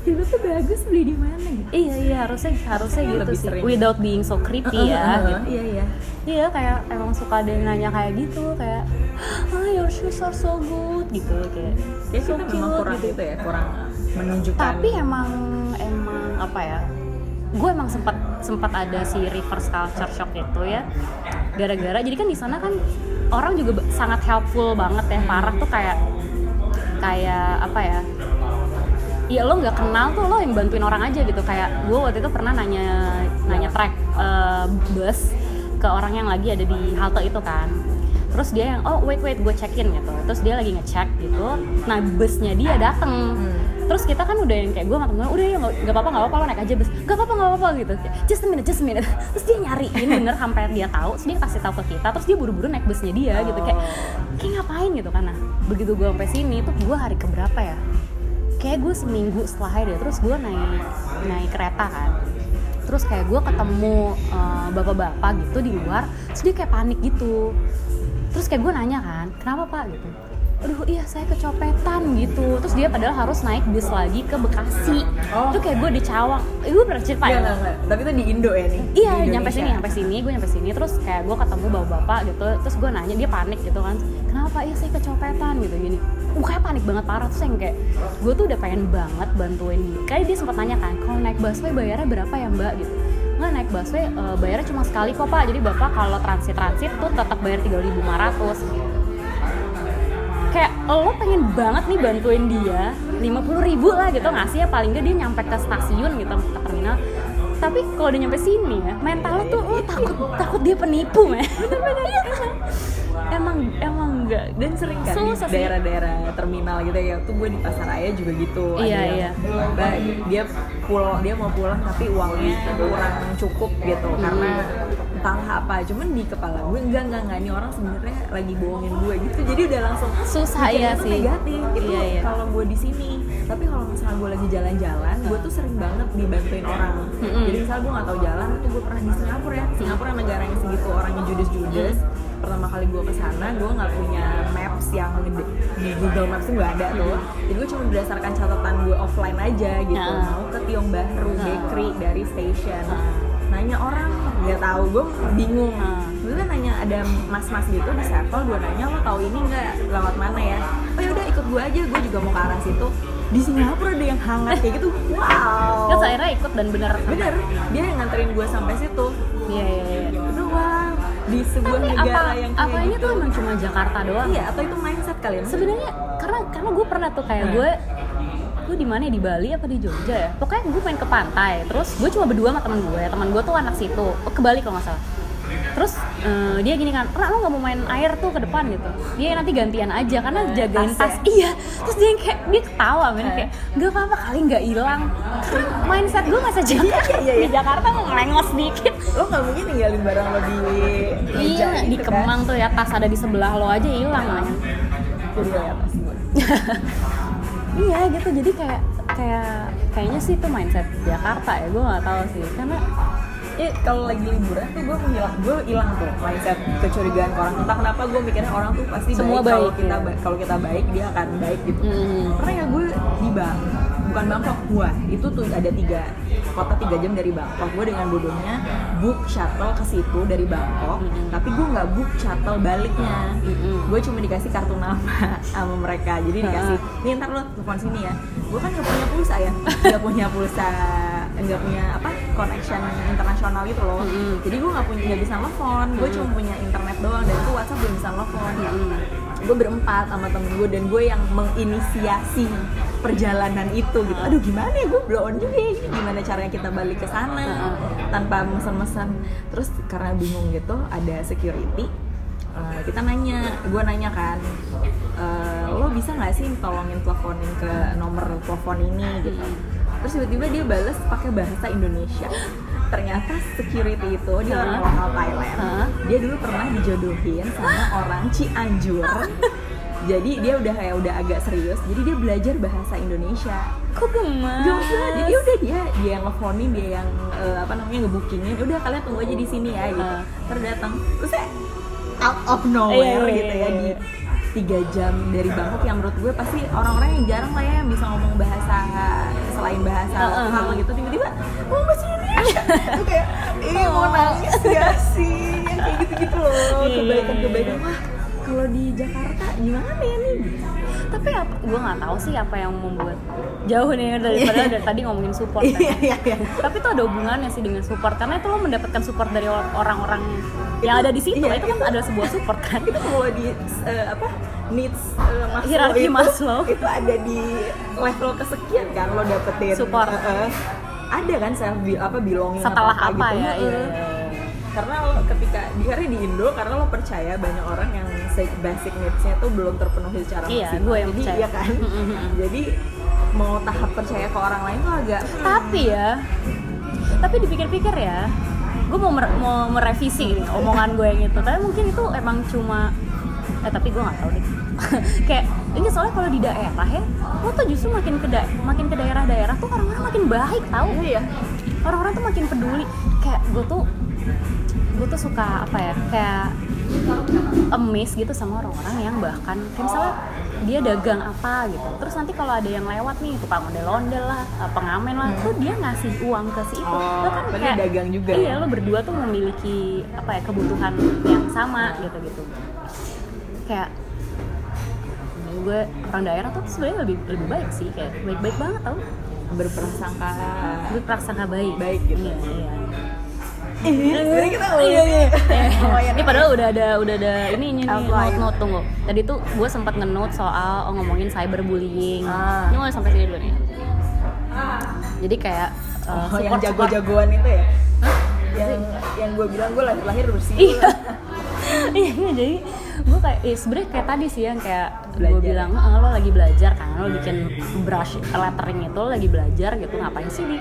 itu tuh bagus beli di mana gitu iya iya harusnya harusnya gitu sih sering. without being so creepy ya gitu. iya iya iya kayak emang suka ada yang nanya kayak gitu kayak ah your shoes are so good gitu kayak kayak so kita memang kurang gitu. gitu ya kurang menunjukkan tapi emang emang apa ya gue emang sempat sempat ada si reverse culture shock itu ya gara-gara jadi kan di sana kan orang juga sangat helpful banget ya parah tuh kayak kayak apa ya ya lo nggak kenal tuh lo yang bantuin orang aja gitu kayak gue waktu itu pernah nanya nanya track eh, bus ke orang yang lagi ada di halte itu kan terus dia yang oh wait wait gue check in gitu terus dia lagi ngecek gitu nah busnya dia dateng terus kita kan udah yang kayak gue sama temen udah ya nggak nggak apa-apa nggak apa-apa naik aja bus. Nggak apa-apa nggak apa-apa gitu. Just a minute just a minute. Terus dia nyariin bener sampai dia tahu terus dia kasih tahu ke kita terus dia buru-buru naik busnya dia gitu. Kayak kayak ngapain? Gitu nah begitu gue sampai sini tuh gue hari keberapa ya? Kayak gue seminggu setelahnya deh terus gue naik naik kereta kan. Terus kayak gue ketemu eh, bapak-bapak gitu di luar terus dia kayak panik gitu. Terus kayak gue nanya kan kenapa pak? Gitu aduh iya saya kecopetan gitu. Terus dia padahal harus naik bis lagi ke Bekasi. Oh. itu kayak gue di Cawang gue pernah cerita Enggak, ya? enggak. tapi itu di Indo ya nih. Iya, nyampe sini, nyampe sini, gue nyampe sini, terus kayak gue ketemu bapak-bapak gitu, terus gue nanya dia panik gitu kan, kenapa? Iya saya kecopetan gitu gini, mukanya panik banget parah. Terus yang kayak gue tuh udah pengen banget bantuin dia, kayak dia sempat nanya kan, kalau naik busway bayarnya berapa ya mbak? Gitu, nggak naik busway eh, bayarnya cuma sekali kok pak, jadi bapak kalau transit transit tuh tetap bayar 3.500 gitu. Kayak lo pengen banget nih bantuin dia 50.000 ribu lah gitu. Ngasih ya paling gak dia nyampe ke stasiun gitu ke terminal. Tapi kalau dia nyampe sini ya mental lo tuh lo takut takut dia penipu men. Iya kan? emang emang enggak dan sering kan di Susah sih. daerah-daerah terminal gitu ya tuh gue di pasar raya juga gitu Iya, ada yang iya. Mbak, dia pulang dia mau pulang tapi uangnya kurang cukup gitu Hmm. karena entahlah apa cuman di kepala gue enggak enggak enggak ini orang sebenarnya lagi bohongin gue gitu jadi udah langsung Susah, iya tuh sih. negatif itu Iya, iya. kalau gue di sini tapi kalau misalnya gue lagi jalan-jalan gue tuh sering banget dibantuin orang Mm-mm. jadi misalnya gue nggak tahu jalan tuh gue pernah di Singapura ya Singapura negara yang segitu orangnya judes-judes pertama kali gue ke sana gue nggak punya maps yang di- di Google Maps tuh nggak ada tuh. Jadi gue cuma berdasarkan catatan gue offline aja gitu. Nah. mau ke Tiong Bahru Nah. Bakery dari station. Nah. nanya orang nggak tahu. Gue bingung. Gue kan nanya ada mas-mas gitu di circle gue nanya lo tahu ini nggak? Lewat mana ya? Oh ya udah ikut gue aja. Gue juga mau ke arah situ. Di Singapura ada yang hangat kayak gitu. Wow. Terus akhirnya ikut dan bener. Bener. Dia yang nganterin gue sampai situ. Iya iya iya. Di sebuah Tapi negara apa yang kayak apanya gitu tuh emang cuma Jakarta doang? iya atau itu mindset kali ya Sebenarnya karena karena gue pernah tuh kayak Hmm. gue gue di mana ya? di Bali apa di Jogja ya pokoknya gue main ke pantai terus gue cuma berdua sama teman gue teman gue tuh anak situ oh, ke Bali kalau nggak salah terus eh, dia gini kan Ra lo nggak mau main air tuh ke depan gitu dia nanti gantian aja karena jagain tas ya? iya terus dia yang kayak dia ketawa men Eh. kayak nggak apa-apa kali nggak hilang karena mindset gue nggak sejakarta Iya, iya, iya. di Jakarta mau ngelengos dikit lo nggak mungkin ninggalin barang lo di iya di gitu kan. Kemang tuh ya tas ada di sebelah lo aja hilang men jadi atas gue iya gitu jadi kayak kayak kayaknya sih itu mindset Jakarta ya gue nggak tahu sih karena Iya, kalau lagi liburan tuh gue menghilang, gue hilang tuh mindset kecurigaan ke orang. Entah kenapa gue mikirnya orang tuh pasti Semua baik. Kalau kita ya. ba- kalau kita baik dia akan baik gitu. mm, Pernah ya gue di Bang, bukan Bangkok, wah itu tuh ada tiga kota tiga jam dari Bangkok. Gue dengan bodohnya book shuttle ke situ dari Bangkok, Mm-mm. tapi gue nggak book shuttle baliknya. Mm-mm. Gue cuma dikasih kartu nama sama mereka, jadi dikasih, nih ntar lo telepon sini ya. Gue kan nggak punya pulsa ya, nggak punya pulsa, nggak punya apa connection internasional gitu loh. Mm-mm. Jadi gue nggak punya nggak bisa telepon, gue cuma punya internet doang dan itu WhatsApp belum bisa telepon Mm-mm. gue berempat sama temen gue dan gue yang menginisiasi perjalanan itu gitu. Aduh gimana ya? Gue blow on juga ya. Ini gimana caranya kita balik ke sana tanpa mesen-mesen? Terus karena bingung gitu ada security eh, kita nanya. Gue nanya kan eh, lo bisa nggak sih tolongin teleponin ke nomor telepon ini? Gitu terus tiba-tiba dia balas pakai bahasa Indonesia. Ternyata security itu dia orang lokal Thailand dia dulu pernah dijodohin sama orang Cianjur. Jadi dia udah kayak udah agak serius. Jadi dia belajar bahasa Indonesia. Kok usah, jadi udah dia dia yang nelfonin dia yang eh, apa namanya ngebukingin udah kalian tunggu aja di sini ya gitu. Ah. terus saya out of nowhere Iya, iya, gitu ya iya, di iya. tiga jam dari Bangkok yang menurut gue pasti orang-orang yang jarang lah ya yang bisa ngomong bahasa selain bahasa Ah, ah, lokal ah. gitu tiba-tiba ngomong bahasa Indonesia. Tuh kayak ih mau nangis gak sih? Yang kayak gitu-gitu loh Iya, iya, kebaikan-kebaikan. iya. wah kalau di Jakarta gimana ya nih tapi apa gue nggak tahu sih apa yang membuat jauh nih daripada dari tadi ngomongin support kan. iya iya iya tapi itu ada hubungannya sih dengan support karena itu lo mendapatkan support dari orang-orang yang ada di situ iya, itu kan ada sebuah support kan itu kalau di eh, apa needs eh, Maslow Hierarki itu, Maslow. itu ada di level kesekian kan lo dapetin Support. Eh, eh. ada kan bi- apa belonging setelah atau apa, gitu ya iya. Karena lo ketika di karena di Indo karena lo percaya banyak orang yang basic needs-nya tuh belum terpenuhi secara Iya, maksimal. gue yang jadi percaya. iya kan? Jadi mau tahap percaya ke orang lain tuh agak hmm, tapi ya tapi dipikir-pikir ya gue mau mer- mau merevisi nih omongan gue yang itu. Tapi mungkin itu emang cuma eh tapi gue nggak tahu deh. Kayak ini soalnya kalau di daerah ya lo tuh justru makin ke da- makin ke daerah-daerah tuh orang-orang makin baik tau. Iya. Orang-orang tuh makin peduli. Kayak gue tuh gue tuh suka apa ya kayak amazed gitu sama orang-orang yang bahkan kayak misalnya dia dagang apa gitu terus nanti kalau ada yang lewat nih tukang ondel-ondel lah eh, pengamen lah tuh dia ngasih uang ke si itu Oh, Lo kan berarti dagang juga iya ya? lo berdua tuh memiliki apa ya kebutuhan yang sama gitu gitu kayak gue orang daerah tuh sebenarnya lebih lebih baik sih kayak baik-baik banget tau berprasangka berprasangka baik Baik gitu. iya, iya. Sebenarnya kita Iya, iya. Oh, iya. ini padahal udah ada udah ada ini ini note note tunggu. Tadi tuh gue sempat nge-note soal oh, ngomongin cyberbullying. Ah. Ini mulai sampai sini dulu nih. Jadi kayak uh, Oh, yang jago-jagoan itu ya? Yang yang gue bilang gue lahir-lahir bersih. Iya. Iya, jadi gue kayak eh, sebenarnya kayak tadi sih yang kayak gue bilang "Ah, lo lagi belajar kan lo bikin brush lettering itu lo lagi belajar gitu ngapain sih di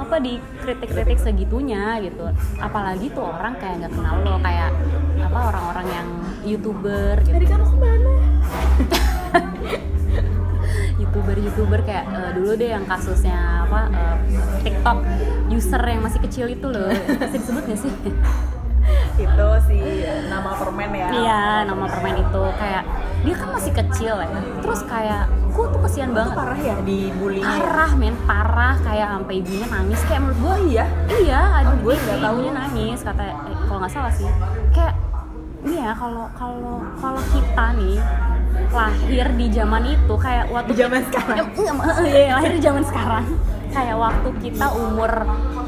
apa di kritik-kritik segitunya gitu. Apalagi tuh orang kayak nggak kenal lo kayak apa orang-orang yang youtuber gitu. Tadi kan ke mana? youtuber youtuber kayak eh, dulu deh yang kasusnya apa eh, TikTok user yang masih kecil itu loh. Bisa disebut nggak sih? Itu si nama permen ya. Iya nama permen itu. Kayak dia kan masih kecil ya. Terus kayak gue tuh kesian itu banget. parah ya dibully parah men parah. Kayak sampai ibunya nangis. Kayak menurut gue iya? iya ada gue gue nggak tahu. ibunya nangis. Kata eh, kalau nggak salah sih. Kayak ini ya kalau kalau kalau kita nih lahir di zaman itu kayak waktu Di zaman kita- sekarang. Ya, iya, iya, lahir di zaman sekarang. Kayak waktu kita umur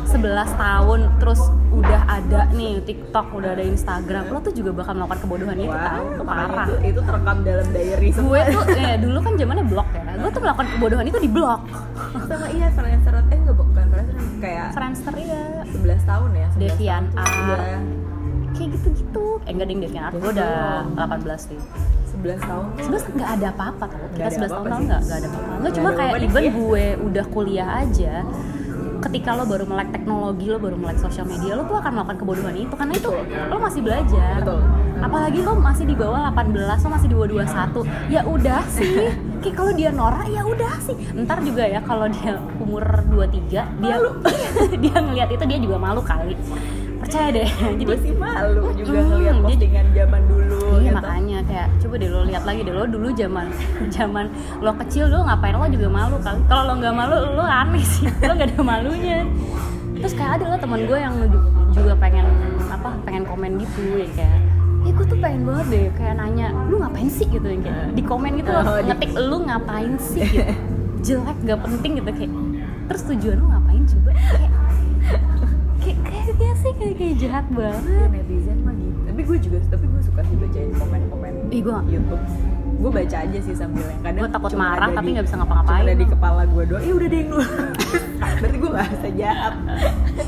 11 tahun terus udah ada nih TikTok udah ada Instagram. Lo tuh juga bakal melakukan kebodohan tau itu makanya parah. itu, itu terekam dalam diary. Semua gue tuh ya dulu kan zamannya blog ya. Gue tuh melakukan kebodohan itu di blog sama iya Friendster eh enggak bukan Friendster kayak Friendster ya 11 tahun ya 11 Devian Art. udah kayak gitu-gitu. Eh enggak ding Devian Art. Gue udah 18 sih 11 tahun tuh. Sebenarnya nggak ada apa-apa Nggak kita 11 tahun sih. nggak ada apa-apa. Nggak cuma kayak even dikit. gue udah kuliah aja ketika lo baru melek teknologi lo baru melek sosial media lo tuh akan melakukan kebodohan itu. Karena itu lo masih belajar. Betul. apalagi lo masih di bawah 18 lo masih di bawah 21 ya udah sih. Kayak kalau dia norak ya udah sih. Ntar juga ya kalau dia umur 23 dia dia ngelihat itu dia juga malu kali percaya deh. Gue jadi sih malu juga Mm, ngeliat jadi- postingan zaman dulu Iya gitu. makanya kayak coba deh lo lihat lagi deh lo dulu zaman zaman lo kecil lo ngapain? Lo juga malu kan? Kalau lo nggak malu lo aneh sih. Lo nggak ada malunya. Terus kayak ada lo teman gue yang ju- juga pengen apa pengen komen gitu ya kayak ya gue tuh pengen banget deh kayak nanya lu ngapain sih? Gitu yang kayak di komen gitu Oh, lo di- ngetik lu ngapain sih? Gitu. Jelek gak penting gitu kayak terus tujuan lu ngapain? Coba kayak kayaknya sih kayak kayak jahat banget. Ya, netizen mah gitu. Tapi gue juga tapi gue suka sih bacain komen-komen Ih, gue nggak. YouTube. Gue baca aja sih sambil yang kadang Gue takut marah tapi nggak bisa ngapa-ngapain. ada di kepala gue doang. Iya udah deh dulu berarti gue gak bisa jahat.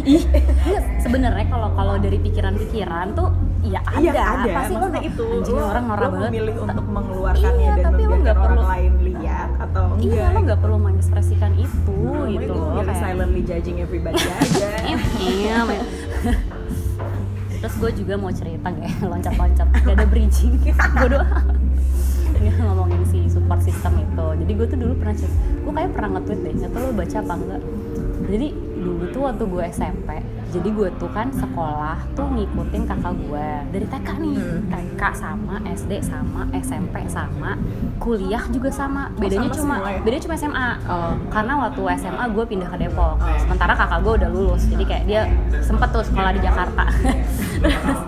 Ih iya, sebenarnya kalau kalau dari pikiran-pikiran tuh ya ada, iya ada. pasti lo maksudnya itu anjing lo, orang norak lo banget. memilih untuk mengeluarkannya Iya, dan tapi lo nggak orang perlu- lain lihat atau enggak iya lo nggak perlu mengekspresikan itu Pokoknya gitu kayak silently judging everybody aja. Iya. terus gue juga mau cerita ya loncat-loncat gak ada bridging. Bodoh Nggak ngomongin si support system itu. Jadi gue tuh dulu pernah cerita gue kayak pernah nge-tweet deh nggak tau lo baca apa enggak. Jadi dulu tuh waktu gue SMP jadi gue tuh kan sekolah tuh ngikutin kakak gue. Dari TK nih Hmm. TK sama SD sama SMP sama kuliah juga sama. Bedanya sama cuma ya? bedanya cuma SMA oh. Karena waktu SMA gue pindah ke Depok. Sementara kakak gue udah lulus. Jadi kayak dia sempet tuh sekolah di Jakarta.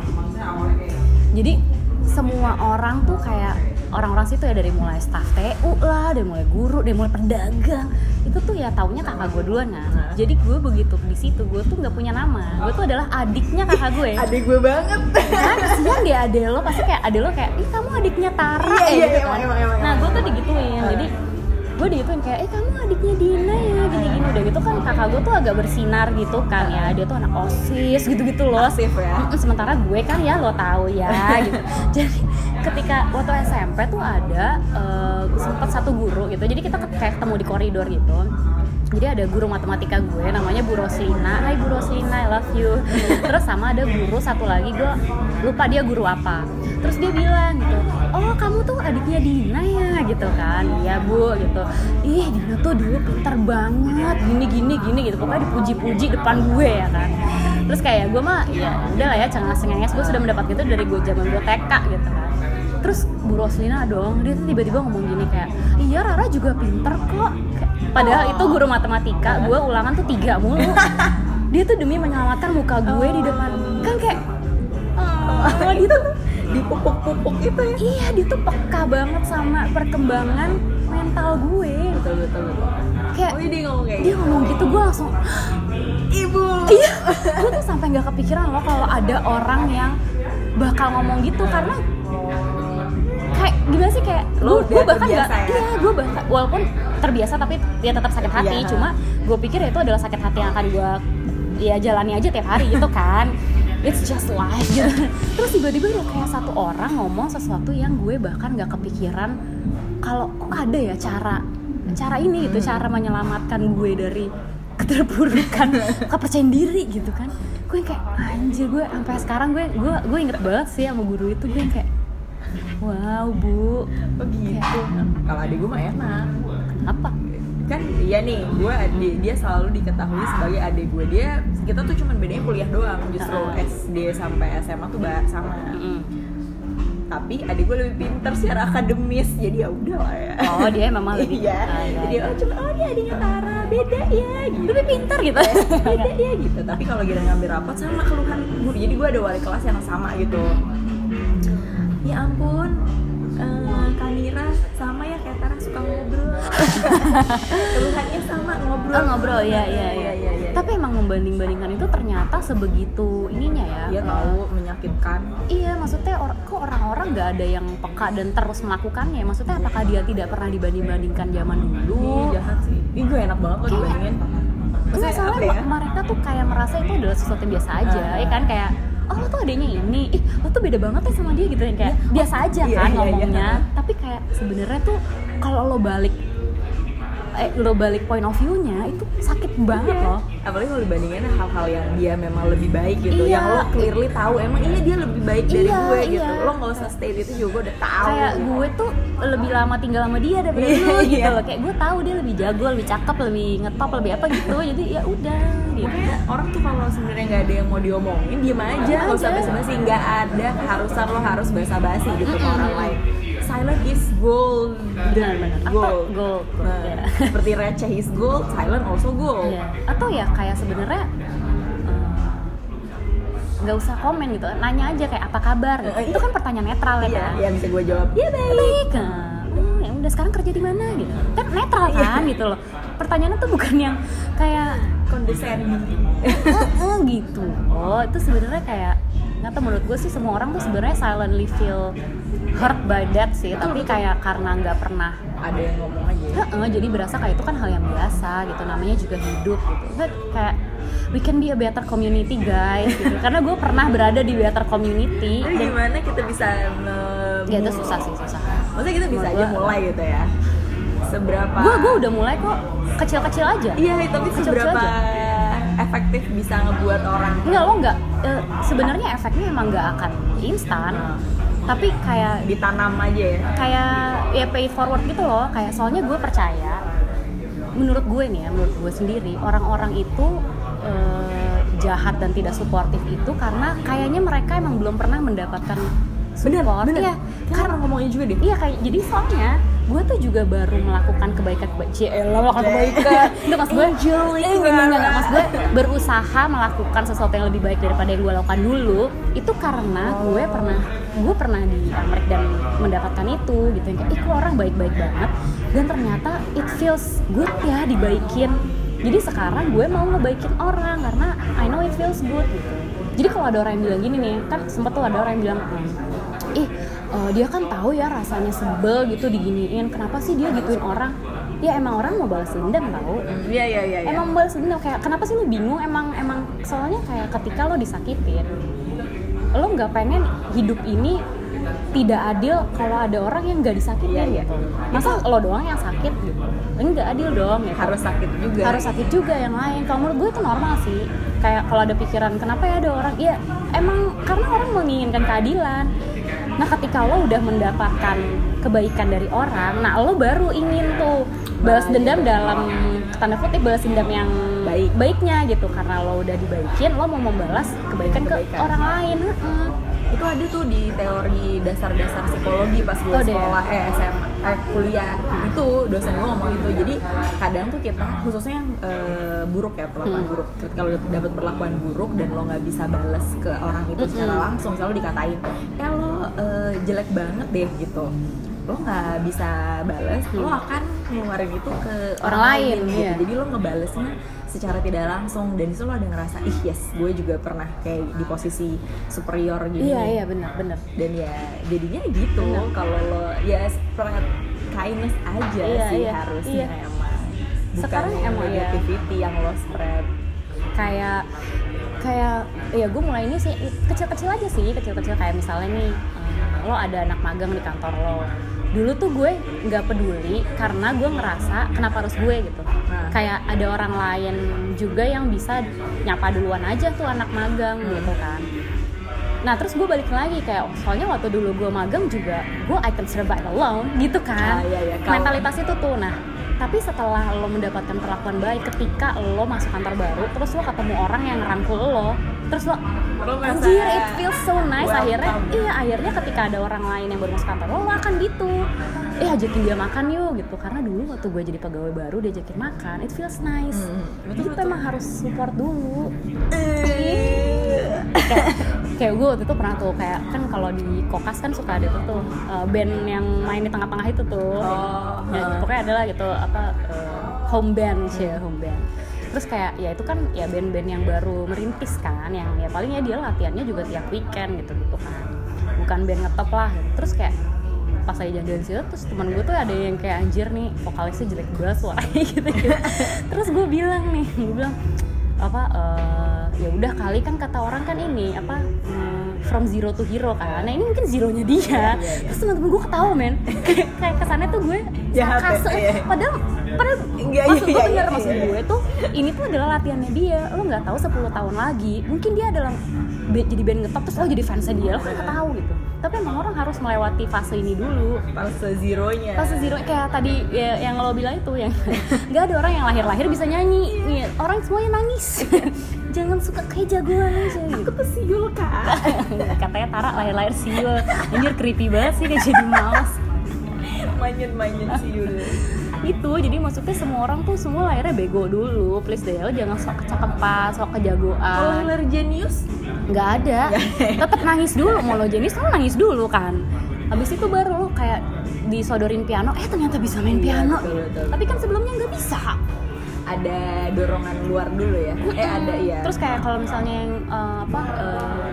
Jadi semua orang tuh kayak orang-orang situ ya dari mulai staff TU lah dari mulai guru dari mulai pedagang itu tuh ya taunya kakak gue duluan kan Nah. jadi gue begitu di situ gue tuh nggak punya nama. Gue tuh adalah adiknya kakak gue adik gue banget. Kan kesian dia adek lo pasti kayak adek lo kayak ih kamu adiknya Tara Iya, ya iya, gitu emang, kan. emang, emang, nah gue tuh digituin. Jadi gue digituin kayak eh kamu adiknya Dina ya gini gini udah gitu kan kakak gue tuh agak bersinar gitu kan ya. Dia tuh anak osis gitu gitu loh. Aktif ya. Sementara gue kan ya lo tahu ya gitu. Jadi ketika waktu SMP tuh ada eh, sempet satu guru gitu. Jadi kita kayak ketemu di koridor gitu. Jadi ada guru matematika gue namanya Bu Roslina. Hai Bu Roslina I love you. Terus sama ada guru satu lagi gue lupa dia guru apa. Terus dia bilang gitu oh kamu tuh adiknya Dina ya? Gitu kan. Iya Bu gitu. Ih Dina tuh dulu pinter banget. Gini gini gini gitu. Pokoknya dipuji-puji depan gue ya kan. Terus kayak gue mah ya udah lah ya cengas cengenges gue sudah mendapat gitu dari gue zaman gue TK gitu kan terus Bu Roslina dong dia tuh tiba-tiba ngomong gini kayak iya Rara juga pinter kok. Padahal itu guru matematika gue ulangan tuh tiga mulu. Dia tuh demi menyelamatkan muka gue di depan. Kan kayak oh, dia tuh dipupuk-pupuk itu ya. Iya dia tuh peka banget sama perkembangan mental gue. Betul betul betul. Kayak oh iya dia ngomong kayak dia gitu. ngomong gitu gue langsung ibu. iya. Gue tuh sampai nggak kepikiran loh kalau ada orang yang bakal ngomong gitu karena kayak gimana sih kayak Lo gue udah bahkan nggak ya? iya gue bahkan walaupun terbiasa tapi dia tetap sakit hati. Iya. cuma gue pikir itu adalah sakit hati yang akan gue ya jalani aja tiap hari gitu kan. It's just life. Gitu terus tiba-tiba ada kayak satu orang ngomong sesuatu yang gue bahkan nggak kepikiran kalau kok ada ya cara cara ini gitu cara menyelamatkan gue dari keterpurukan kepercayaan diri gitu kan. Gue kayak anjir gue sampai sekarang gue gue gue inget banget sih sama guru itu. Gue kayak wow bu. Begitu kalau adik gue mah enak. Apa kan iya nih gue dia, dia selalu diketahui sebagai adik gue dia kita tuh cuman bedanya kuliah doang justru. SD sampai SMA tuh sama. Tapi adik gue lebih pinter secara akademis jadi ya udah lah ya. Oh dia memang lebih iya jadi oh cuma oh dia adiknya Tara beda ya gitu. Lebih pintar gitu. Beda ya gitu. Tapi kalau kita ngambil rapot sama keluhan guru. Jadi gue ada wali kelas yang sama gitu ya ampun eh, Kanira sama ya kayak Tara suka ngobrol keluhannya sama ngobrol Oh, ngobrol ya ya ya. iya, iya. Tapi emang membanding-bandingkan itu ternyata sebegitu ininya ya. dia tahu menyakitkan Iya, maksudnya or- kok orang-orang nggak ada yang peka dan terus melakukannya. Maksudnya apakah dia tidak pernah dibanding-bandingkan zaman dulu? Ih, jahat sih Ih, gue enak banget loh Kayak- dibandingin Enggak, soalnya ya? mereka tuh kayak merasa itu adalah sesuatu yang biasa aja, Ah. ya kan kayak oh lo tuh adanya ini, ih lo tuh beda banget ya sama dia gitu. Yang kayak biasa aja iya, kan iya, iya. ngomongnya, tapi kayak sebenarnya tuh kalau lo balik eh, lo balik point of view-nya itu sakit banget Iya. loh. apalagi kalau dibandinginnya hal-hal yang dia memang lebih baik gitu Iya. yang lo clearly tahu emang iya dia lebih baik dari Iya, gue gitu iya. lo nggak usah state itu juga gue udah tahu kayak gitu. gue tuh lebih lama tinggal sama dia daripada Iya, lu gitu iya. loh kayak gue tahu dia lebih jago lebih cakep lebih ngetop lebih apa gitu jadi ya udah gitu Makanya orang tuh kalau sebenarnya nggak ada yang mau diomongin diem aja nggak usah basa-basi nggak ada keharusan lo harus basa-basi gitu ke orang lain silent is gold Benar-benar. Atau gold gold, Nah, ya. Seperti receh is gold silent also gold. Iya. atau ya kayak sebenarnya eh, nggak usah komen gitu nanya aja kayak apa kabar? Gitu. Itu kan pertanyaan netral ya iya kan yang bisa gue jawab. Iya baik baik nah, hmm, ya udah sekarang kerja di mana gitu. Kan netral Iya. kan gitu loh. Pertanyaannya tuh bukan yang kayak condescending "Eh, eh," gitu. Oh itu sebenarnya kayak nggak tahu menurut gue sih semua orang tuh sebenarnya silently feel hurt by that sih tapi kayak karena nggak pernah ada yang ngomong aja ya. Heeh, jadi berasa kayak itu kan hal yang biasa gitu namanya juga hidup gitu. But kayak we can be a better community guys gitu. Karena gue pernah berada di better community Jadi dan gimana kita bisa nge- ya itu susah sih susah. Maksudnya kita bisa Menurut aja gua- mulai gitu ya? Seberapa gue gue udah mulai kok kecil-kecil aja. Iya tapi Kecil-kecil seberapa aja. efektif bisa ngebuat orang? Enggak lo nggak eh, sebenarnya efeknya emang nggak akan instan tapi kayak ditanam aja ya? kayak ya pay forward gitu loh. Kayak soalnya gue percaya menurut gue nih ya menurut gue sendiri orang-orang itu eh, jahat dan tidak suportif itu karena kayaknya mereka emang belum pernah mendapatkan support. bener. ya Kayak orang ngomongnya juga deh. Iya kayak jadi soalnya gue tuh juga baru melakukan kebaikan kebaikan melakukan kebaikan. Nggak mas gue eh, enggak, enggak, enggak, mas gue berusaha melakukan sesuatu yang lebih baik daripada yang gue lakukan dulu itu karena gue pernah gue pernah di Amerika dan mendapatkan itu gitu. Yang kayak ih orang baik-baik banget? Dan ternyata it feels good ya dibaikin. Jadi sekarang gue mau ngebaikin orang karena I know it feels good gitu. Jadi kalau ada orang yang bilang gini nih kan sempet tuh ada orang yang bilang ih eh, dia kan tahu ya rasanya sebel gitu diginiin. Kenapa sih dia gituin orang? Ya emang orang mau balas dendam tau. Iya iya iya iya. emang balas dendam kayak kenapa sih lu bingung? Emang emang soalnya kayak ketika lo disakitin lo nggak pengen hidup ini tidak adil kalau ada orang yang nggak disakitin Iya, iya. gitu. Masa lo doang yang sakit? Gitu enggak adil dong gitu. Harus sakit juga. Harus sakit juga yang lain. Kalau menurut gue itu normal sih. Kayak kalau ada pikiran kenapa ya ada orang? Ya emang karena orang menginginkan keadilan nah ketika lo udah mendapatkan kebaikan dari orang nah lo baru ingin tuh balas dendam dalam tanda kutip balas dendam yang Baik. baiknya gitu karena lo udah dibaikin lo mau membalas kebaikan, ke Kebaikan. orang lain Heeh. Itu ada tuh di teori dasar-dasar psikologi pas gue Oh, ya? sekolah eh SMA eh kuliah itu dosen gue ngomong itu jadi kadang tuh kita khususnya yang eh, buruk ya perlakuan Hmm. buruk kalau dapat perlakuan buruk dan lo nggak bisa balas ke orang itu secara Mm-mm. langsung selalu dikatain eh lo eh, jelek banget deh gitu lo nggak bisa balas lo akan ngeluarin itu ke. Orang lain, gitu iya. jadi lo ngebalesnya secara tidak langsung dan itu lo ada ngerasa ih yes gue juga pernah kayak di posisi superior gini iya nih." iya benar benar dan ya jadinya gitu kalau lo ya spread kindness aja Iya, sih iya, harusnya iya. emang bukan Sekarang emang iya. negativity yang lo spread kayak kayak ya gue mulai ini sih kecil-kecil aja sih kecil-kecil kayak misalnya nih eh, lo ada anak magang di kantor lo dulu tuh gue nggak peduli karena gue ngerasa kenapa harus gue gitu Nah. kayak ada orang lain juga yang bisa nyapa duluan aja tuh anak magang Hmm. gitu kan nah terus gue balik lagi kayak soalnya waktu dulu gue magang juga gue I can survive alone gitu kan Ah, iya, iya. Mentalitas itu tuh nah tapi setelah lo mendapatkan perlakuan baik ketika lo masuk kantor baru terus lo ketemu orang yang ngerangkul lo terus lo anjir it feels so nice. welcome. akhirnya iya akhirnya ketika ada orang lain yang baru masuk kantor lo, lo akan gitu. Eh ajakin dia makan yuk gitu. Karena dulu waktu gue jadi pegawai baru diajakin makan it feels nice. Hmm, jadi betul, tuh emang harus support dulu. Eh. Kayak, gue waktu itu pernah tuh kayak kan kalau di kokas kan suka ada tuh tuh uh, band yang main di tengah-tengah itu tuh Oh, ya, heeh. pokoknya adalah gitu apa uh, home band sih ya home band terus kayak ya itu kan ya band-band yang baru merintis kan yang ya paling ya dia latihannya juga tiap weekend gitu gitu kan bukan band ngetop lah gitu. terus kayak pas saya jalan situ terus teman gue tuh ada yang kayak anjir nih vokalisnya jelek banget suaranya gitu, gitu. terus gue bilang nih gue bilang apa eh, ya udah kali kan kata orang kan ini apa from zero to hero kan. Nah ini mungkin zeronya dia. Iya, iya, iya. terus teman-teman gue ketawa men. Kayak kesannya tuh gue Jahat ya, sarkas. iya. padahal padahal Enggak, maksud iya, gue iya, bener iya, maksud iya. gue tuh ini tuh adalah latihannya dia. Lo nggak tahu 10 tahun lagi mungkin dia adalah jadi band ngetop terus lo jadi fansnya dia lo kan nggak tahu gitu. Tapi emang orang harus melewati fase ini dulu. Fase zeronya. Fase zero kayak tadi ya, yang lo bilang itu yang nggak ada orang yang lahir-lahir bisa nyanyi. Iya, orang semuanya nangis jangan suka kayak jagoan aja. Gitu aku tuh siul kak. Katanya Tara lahir-lahir siul. Anjir creepy banget sih dia jadi males. Manyen siul. Itu jadi maksudnya semua orang tuh semua lahirnya bego dulu. Please deh lo jangan sok kecakepan sok kalau kejagoan Hilar genius? Nggak ada. Tetap nangis dulu. Mau lo jenis lo nangis dulu kan. Habis itu baru lo kayak disodorin piano. Eh ternyata bisa main Iya, piano betul, betul. tapi kan sebelumnya nggak bisa ada dorongan luar dulu ya. Eh ada ya terus kayak kalau misalnya yang eh, apa eh,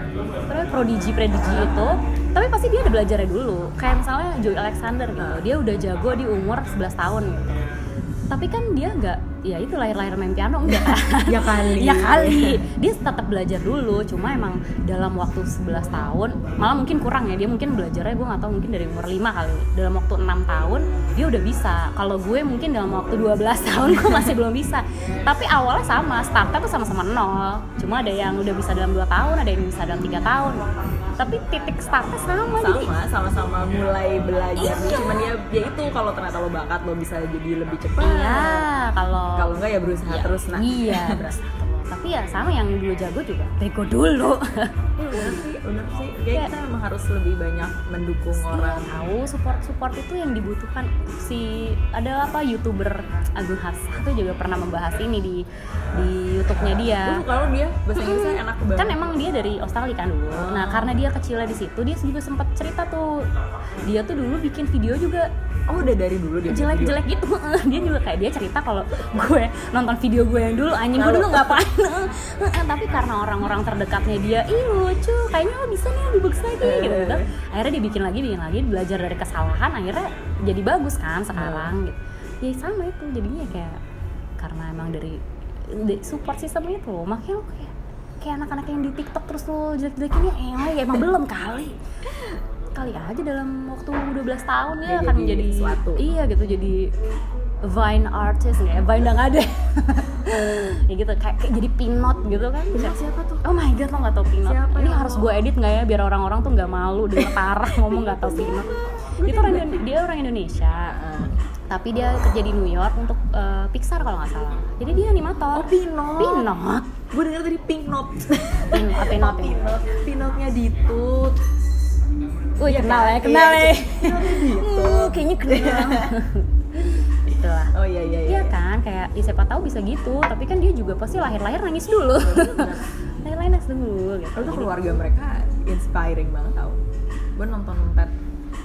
apa namanya, prodigi predigi itu tapi pasti dia ada belajarnya dulu. Kayak misalnya Joey Alexander gitu dia udah jago di umur 11 tahun gitu tapi kan dia nggak ya itu lahir-lahir main piano enggak ya kali. Ya kali. Dia tetap belajar dulu cuma emang dalam waktu 11 tahun malah mungkin kurang ya dia mungkin belajarnya gue nggak tahu mungkin dari umur 5 kali. Dalam waktu enam tahun dia udah bisa. Kalau gue mungkin dalam waktu 12 tahun gue masih belum bisa. Tapi awalnya sama startnya tuh sama-sama nol. Cuma ada yang udah bisa dalam 2 tahun ada yang bisa dalam tiga tahun tapi titik startnya sama, sama sama-sama mulai belajar cuman ya ya itu kalau ternyata lo bakat lo bisa jadi lebih cepat. Iya kalau kalau enggak ya berusaha terus nah. Iya berusaha terus tapi ya sama yang dulu jago juga. Bego dulu. Bener sih bener sih. Kayak kita emang harus lebih banyak mendukung orang. tahu support support itu yang dibutuhkan. Si ada apa youtuber Agung Hafsah tuh juga pernah membahas ini di di YouTube-nya dia. Lo dia bahasa Inggrisnya enak banget. Kan emang dia dari Australia kan dulu. Nah karena dia kecilnya di situ dia juga sempat cerita tuh. Dia tuh dulu bikin video juga oh udah dari dulu dia bikin video. jelek-jelek gitu. Dia juga kayak dia cerita kalau gue nonton video gue yang dulu anjing gue dulu ngapain tapi karena orang-orang terdekatnya dia ih lucu kayaknya lo bisa nih lebih bagus lagi gitu, gitu akhirnya dia bikin lagi bikin lagi belajar dari kesalahan akhirnya jadi bagus kan sekarang gitu. Ya sama itu jadinya kayak karena emang dari, support system itu makanya lo kayak kayak anak-anak yang di TikTok terus lo jelek-jelekin ya eh, ya emang belum kali kali aja dalam waktu 12 tahun ya Dia akan jadi jadi sesuatu. iya gitu jadi Vine artist ya Vine udah ada. Ya gitu kayak, kayak jadi pinot gitu kan. Pinot siapa tuh? oh my god lo nggak tau pinot. Siapa ini harus gue edit nggak ya biar orang-orang tuh nggak malu dengan parah ngomong nggak tau pinot. Itu orang dia orang Indonesia Ah. tapi dia kerja di New York untuk eh, Pixar kalau nggak salah. Jadi dia animator. Oh, Pinot. pinot? Gue denger tadi pink note pinot apa pinot? Pinot. Pinotnya ditut Wih Iya kenal kan? ya kenal Iya, ya ditut Hmm, kayaknya kenal itulah oh iya iya Iya kan, kayak ya siapa tahu bisa gitu, tapi kan dia juga pasti lahir-lahir nangis dulu. lahir-lahir nangis dulu gitu. Tuh keluarga mereka inspiring banget tau Gue nonton TED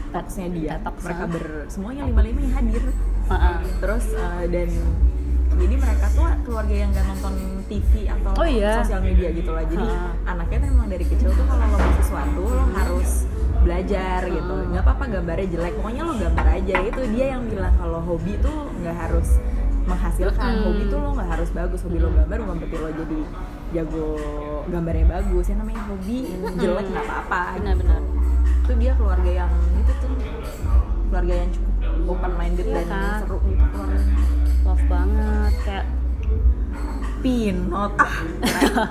Talks-nya dia Talks, Mereka ah. ber, semuanya lima-lima yang hadir Heeh. Terus eh, dan jadi mereka tuh keluarga yang gak nonton TV atau Oh iya. sosial media gitu lah Jadi Ah. anaknya tuh emang dari kecil tuh kalau lo mau sesuatu lo harus belajar gitu. Ah. nggak apa-apa gambarnya jelek pokoknya lo gambar aja. Itu dia yang bilang kalau hobi tuh nggak harus menghasilkan. Mm. hobi tuh lo nggak harus bagus. Hobi lo gambar bukan berarti lo jadi jago gambarnya bagus. Ya namanya hobi jelek nggak apa-apa Benar-benar. itu dia keluarga yang itu tuh. Keluarga yang cukup open minded Iya dan kan? seru. Gitu keluarganya Love banget. Kayak pinot ah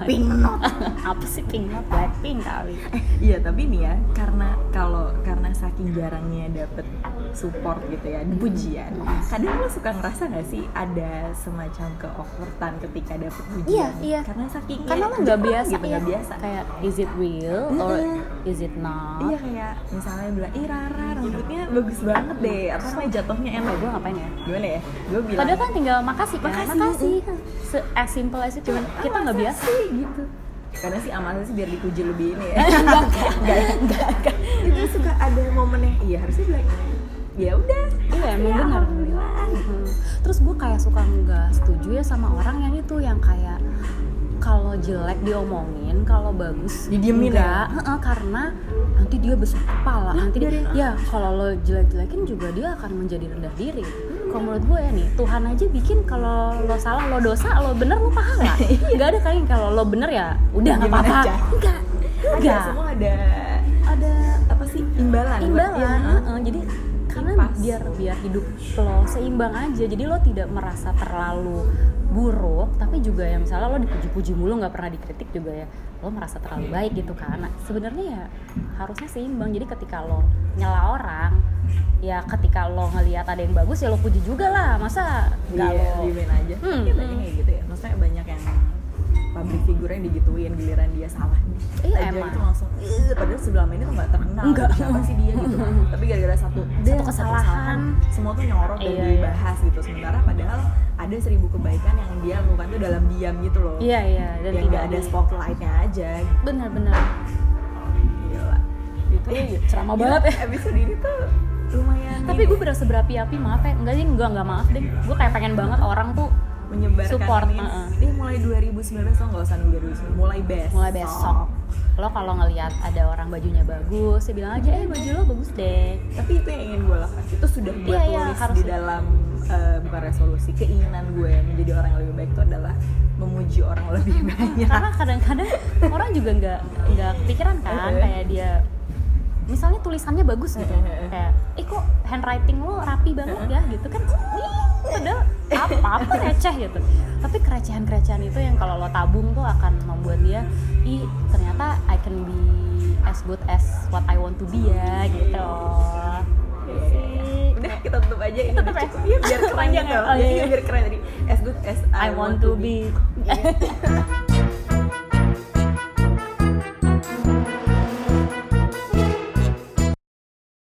pinot apa sih pink Not Blackpink kali. eh iya tapi nih ya karena kalau karena saking jarangnya dapet support gitu ya, pujian. Kadang lo suka ngerasa nggak sih ada semacam keawkwardan ketika dapet pujian? Iya, iya. Karena saking karena lo nggak biasa gitu, ya nggak biasa. kayak is it real or is it not Iya kayak misalnya bilang, ih Rara rambutnya bagus banget deh, apa namanya jatuhnya enak. gue ngapain ya Gimana ya? Gue bilang. Padahal kan tinggal makasih kan, Makasih. makasih. Se as simple as itu. kita "Ah, nggak biasa sih?" gitu. karena sih amalnya sih biar dipuji lebih ini ya enggak enggak enggak enggak itu suka ada momen yang iya harusnya bilang ya udah Iya emang ya, benar. Terus gue kayak suka nggak setuju ya sama orang yang itu yang kayak kalau jelek diomongin, kalau bagus Didiemin enggak, Heeh, karena nanti dia besar kepala, nanti dia, ya kalau lo jelek-jelekin juga dia akan menjadi rendah diri. Kalau menurut gue ya nih, Tuhan aja bikin kalau lo salah, lo dosa, lo bener, lo pahala. Nggak ada kayak kalau lo bener ya udah nggak apa-apa. Enggak, ada enggak. semua ada Ada apa sih imbalan buat- imbalan iya, heeh. jadi karena Pas. biar biar hidup lo seimbang aja. Jadi lo tidak merasa terlalu buruk tapi juga ya misalnya lo dipuji-puji mulu nggak pernah dikritik juga ya. Lo merasa terlalu baik gitu kan. Nah, sebenarnya ya harusnya seimbang. Jadi ketika lo nyela orang ya ketika lo ngelihat ada yang bagus ya lo puji juga lah. Masa nggak iya, lo aja. Hmm, hmm. kayak gitu ya. Maksudnya banyak yang public figure yang digituin giliran dia salah. Iya, aja emang. itu langsung "Ih," padahal sebelum ini tuh nggak terkenal. Enggak. siapa sih dia gitu. Tapi gara-gara satu Satu "Deh, kesalahan." semua tuh nyorot dan Iya, iya. dibahas gitu. Sementara padahal ada seribu kebaikan yang dia lakukan tuh dalam diam gitu loh. Iya iya dan yang tidak ada spotlightnya aja. Benar-benar gila. Itu Iya, ceramah banget ya. episode ini tuh lumayan tapi gue berasa berapi-api maaf ya. Enggak sih enggak enggak maaf deh. Gue kayak pengen banget orang tuh menyebarkan Support, ini. uh-uh. dia mulai 2019 lo nggak usah nunggu 2019 mulai besok. Mulai besok. Lo kalau ngelihat ada orang bajunya bagus ya bilang aja eh baju lo bagus deh. Tapi itu yang ingin gue lakukan. Itu sudah gue Iya, iya, tulis harus. di dalam eh, bukan resolusi keinginan gue menjadi orang yang lebih baik itu adalah memuji orang lebih banyak. karena kadang-kadang orang juga nggak nggak kepikiran kan Eh. kayak dia misalnya tulisannya bagus gitu Eh, eh, eh. kayak eh kok handwriting lo rapi banget ya gitu kan ih padahal apa apa receh gitu tapi kerecehan-kerecehan itu yang kalau lo tabung tuh akan membuat dia ih ternyata I can be as good as what I want to be ya gitu Iya, iya, iya. udah kita tutup aja ini Tutup udah ya? cukup ya biar keren Panjang gitu ya? Oh, iya. biar keren tadi as good as I want to be Iya.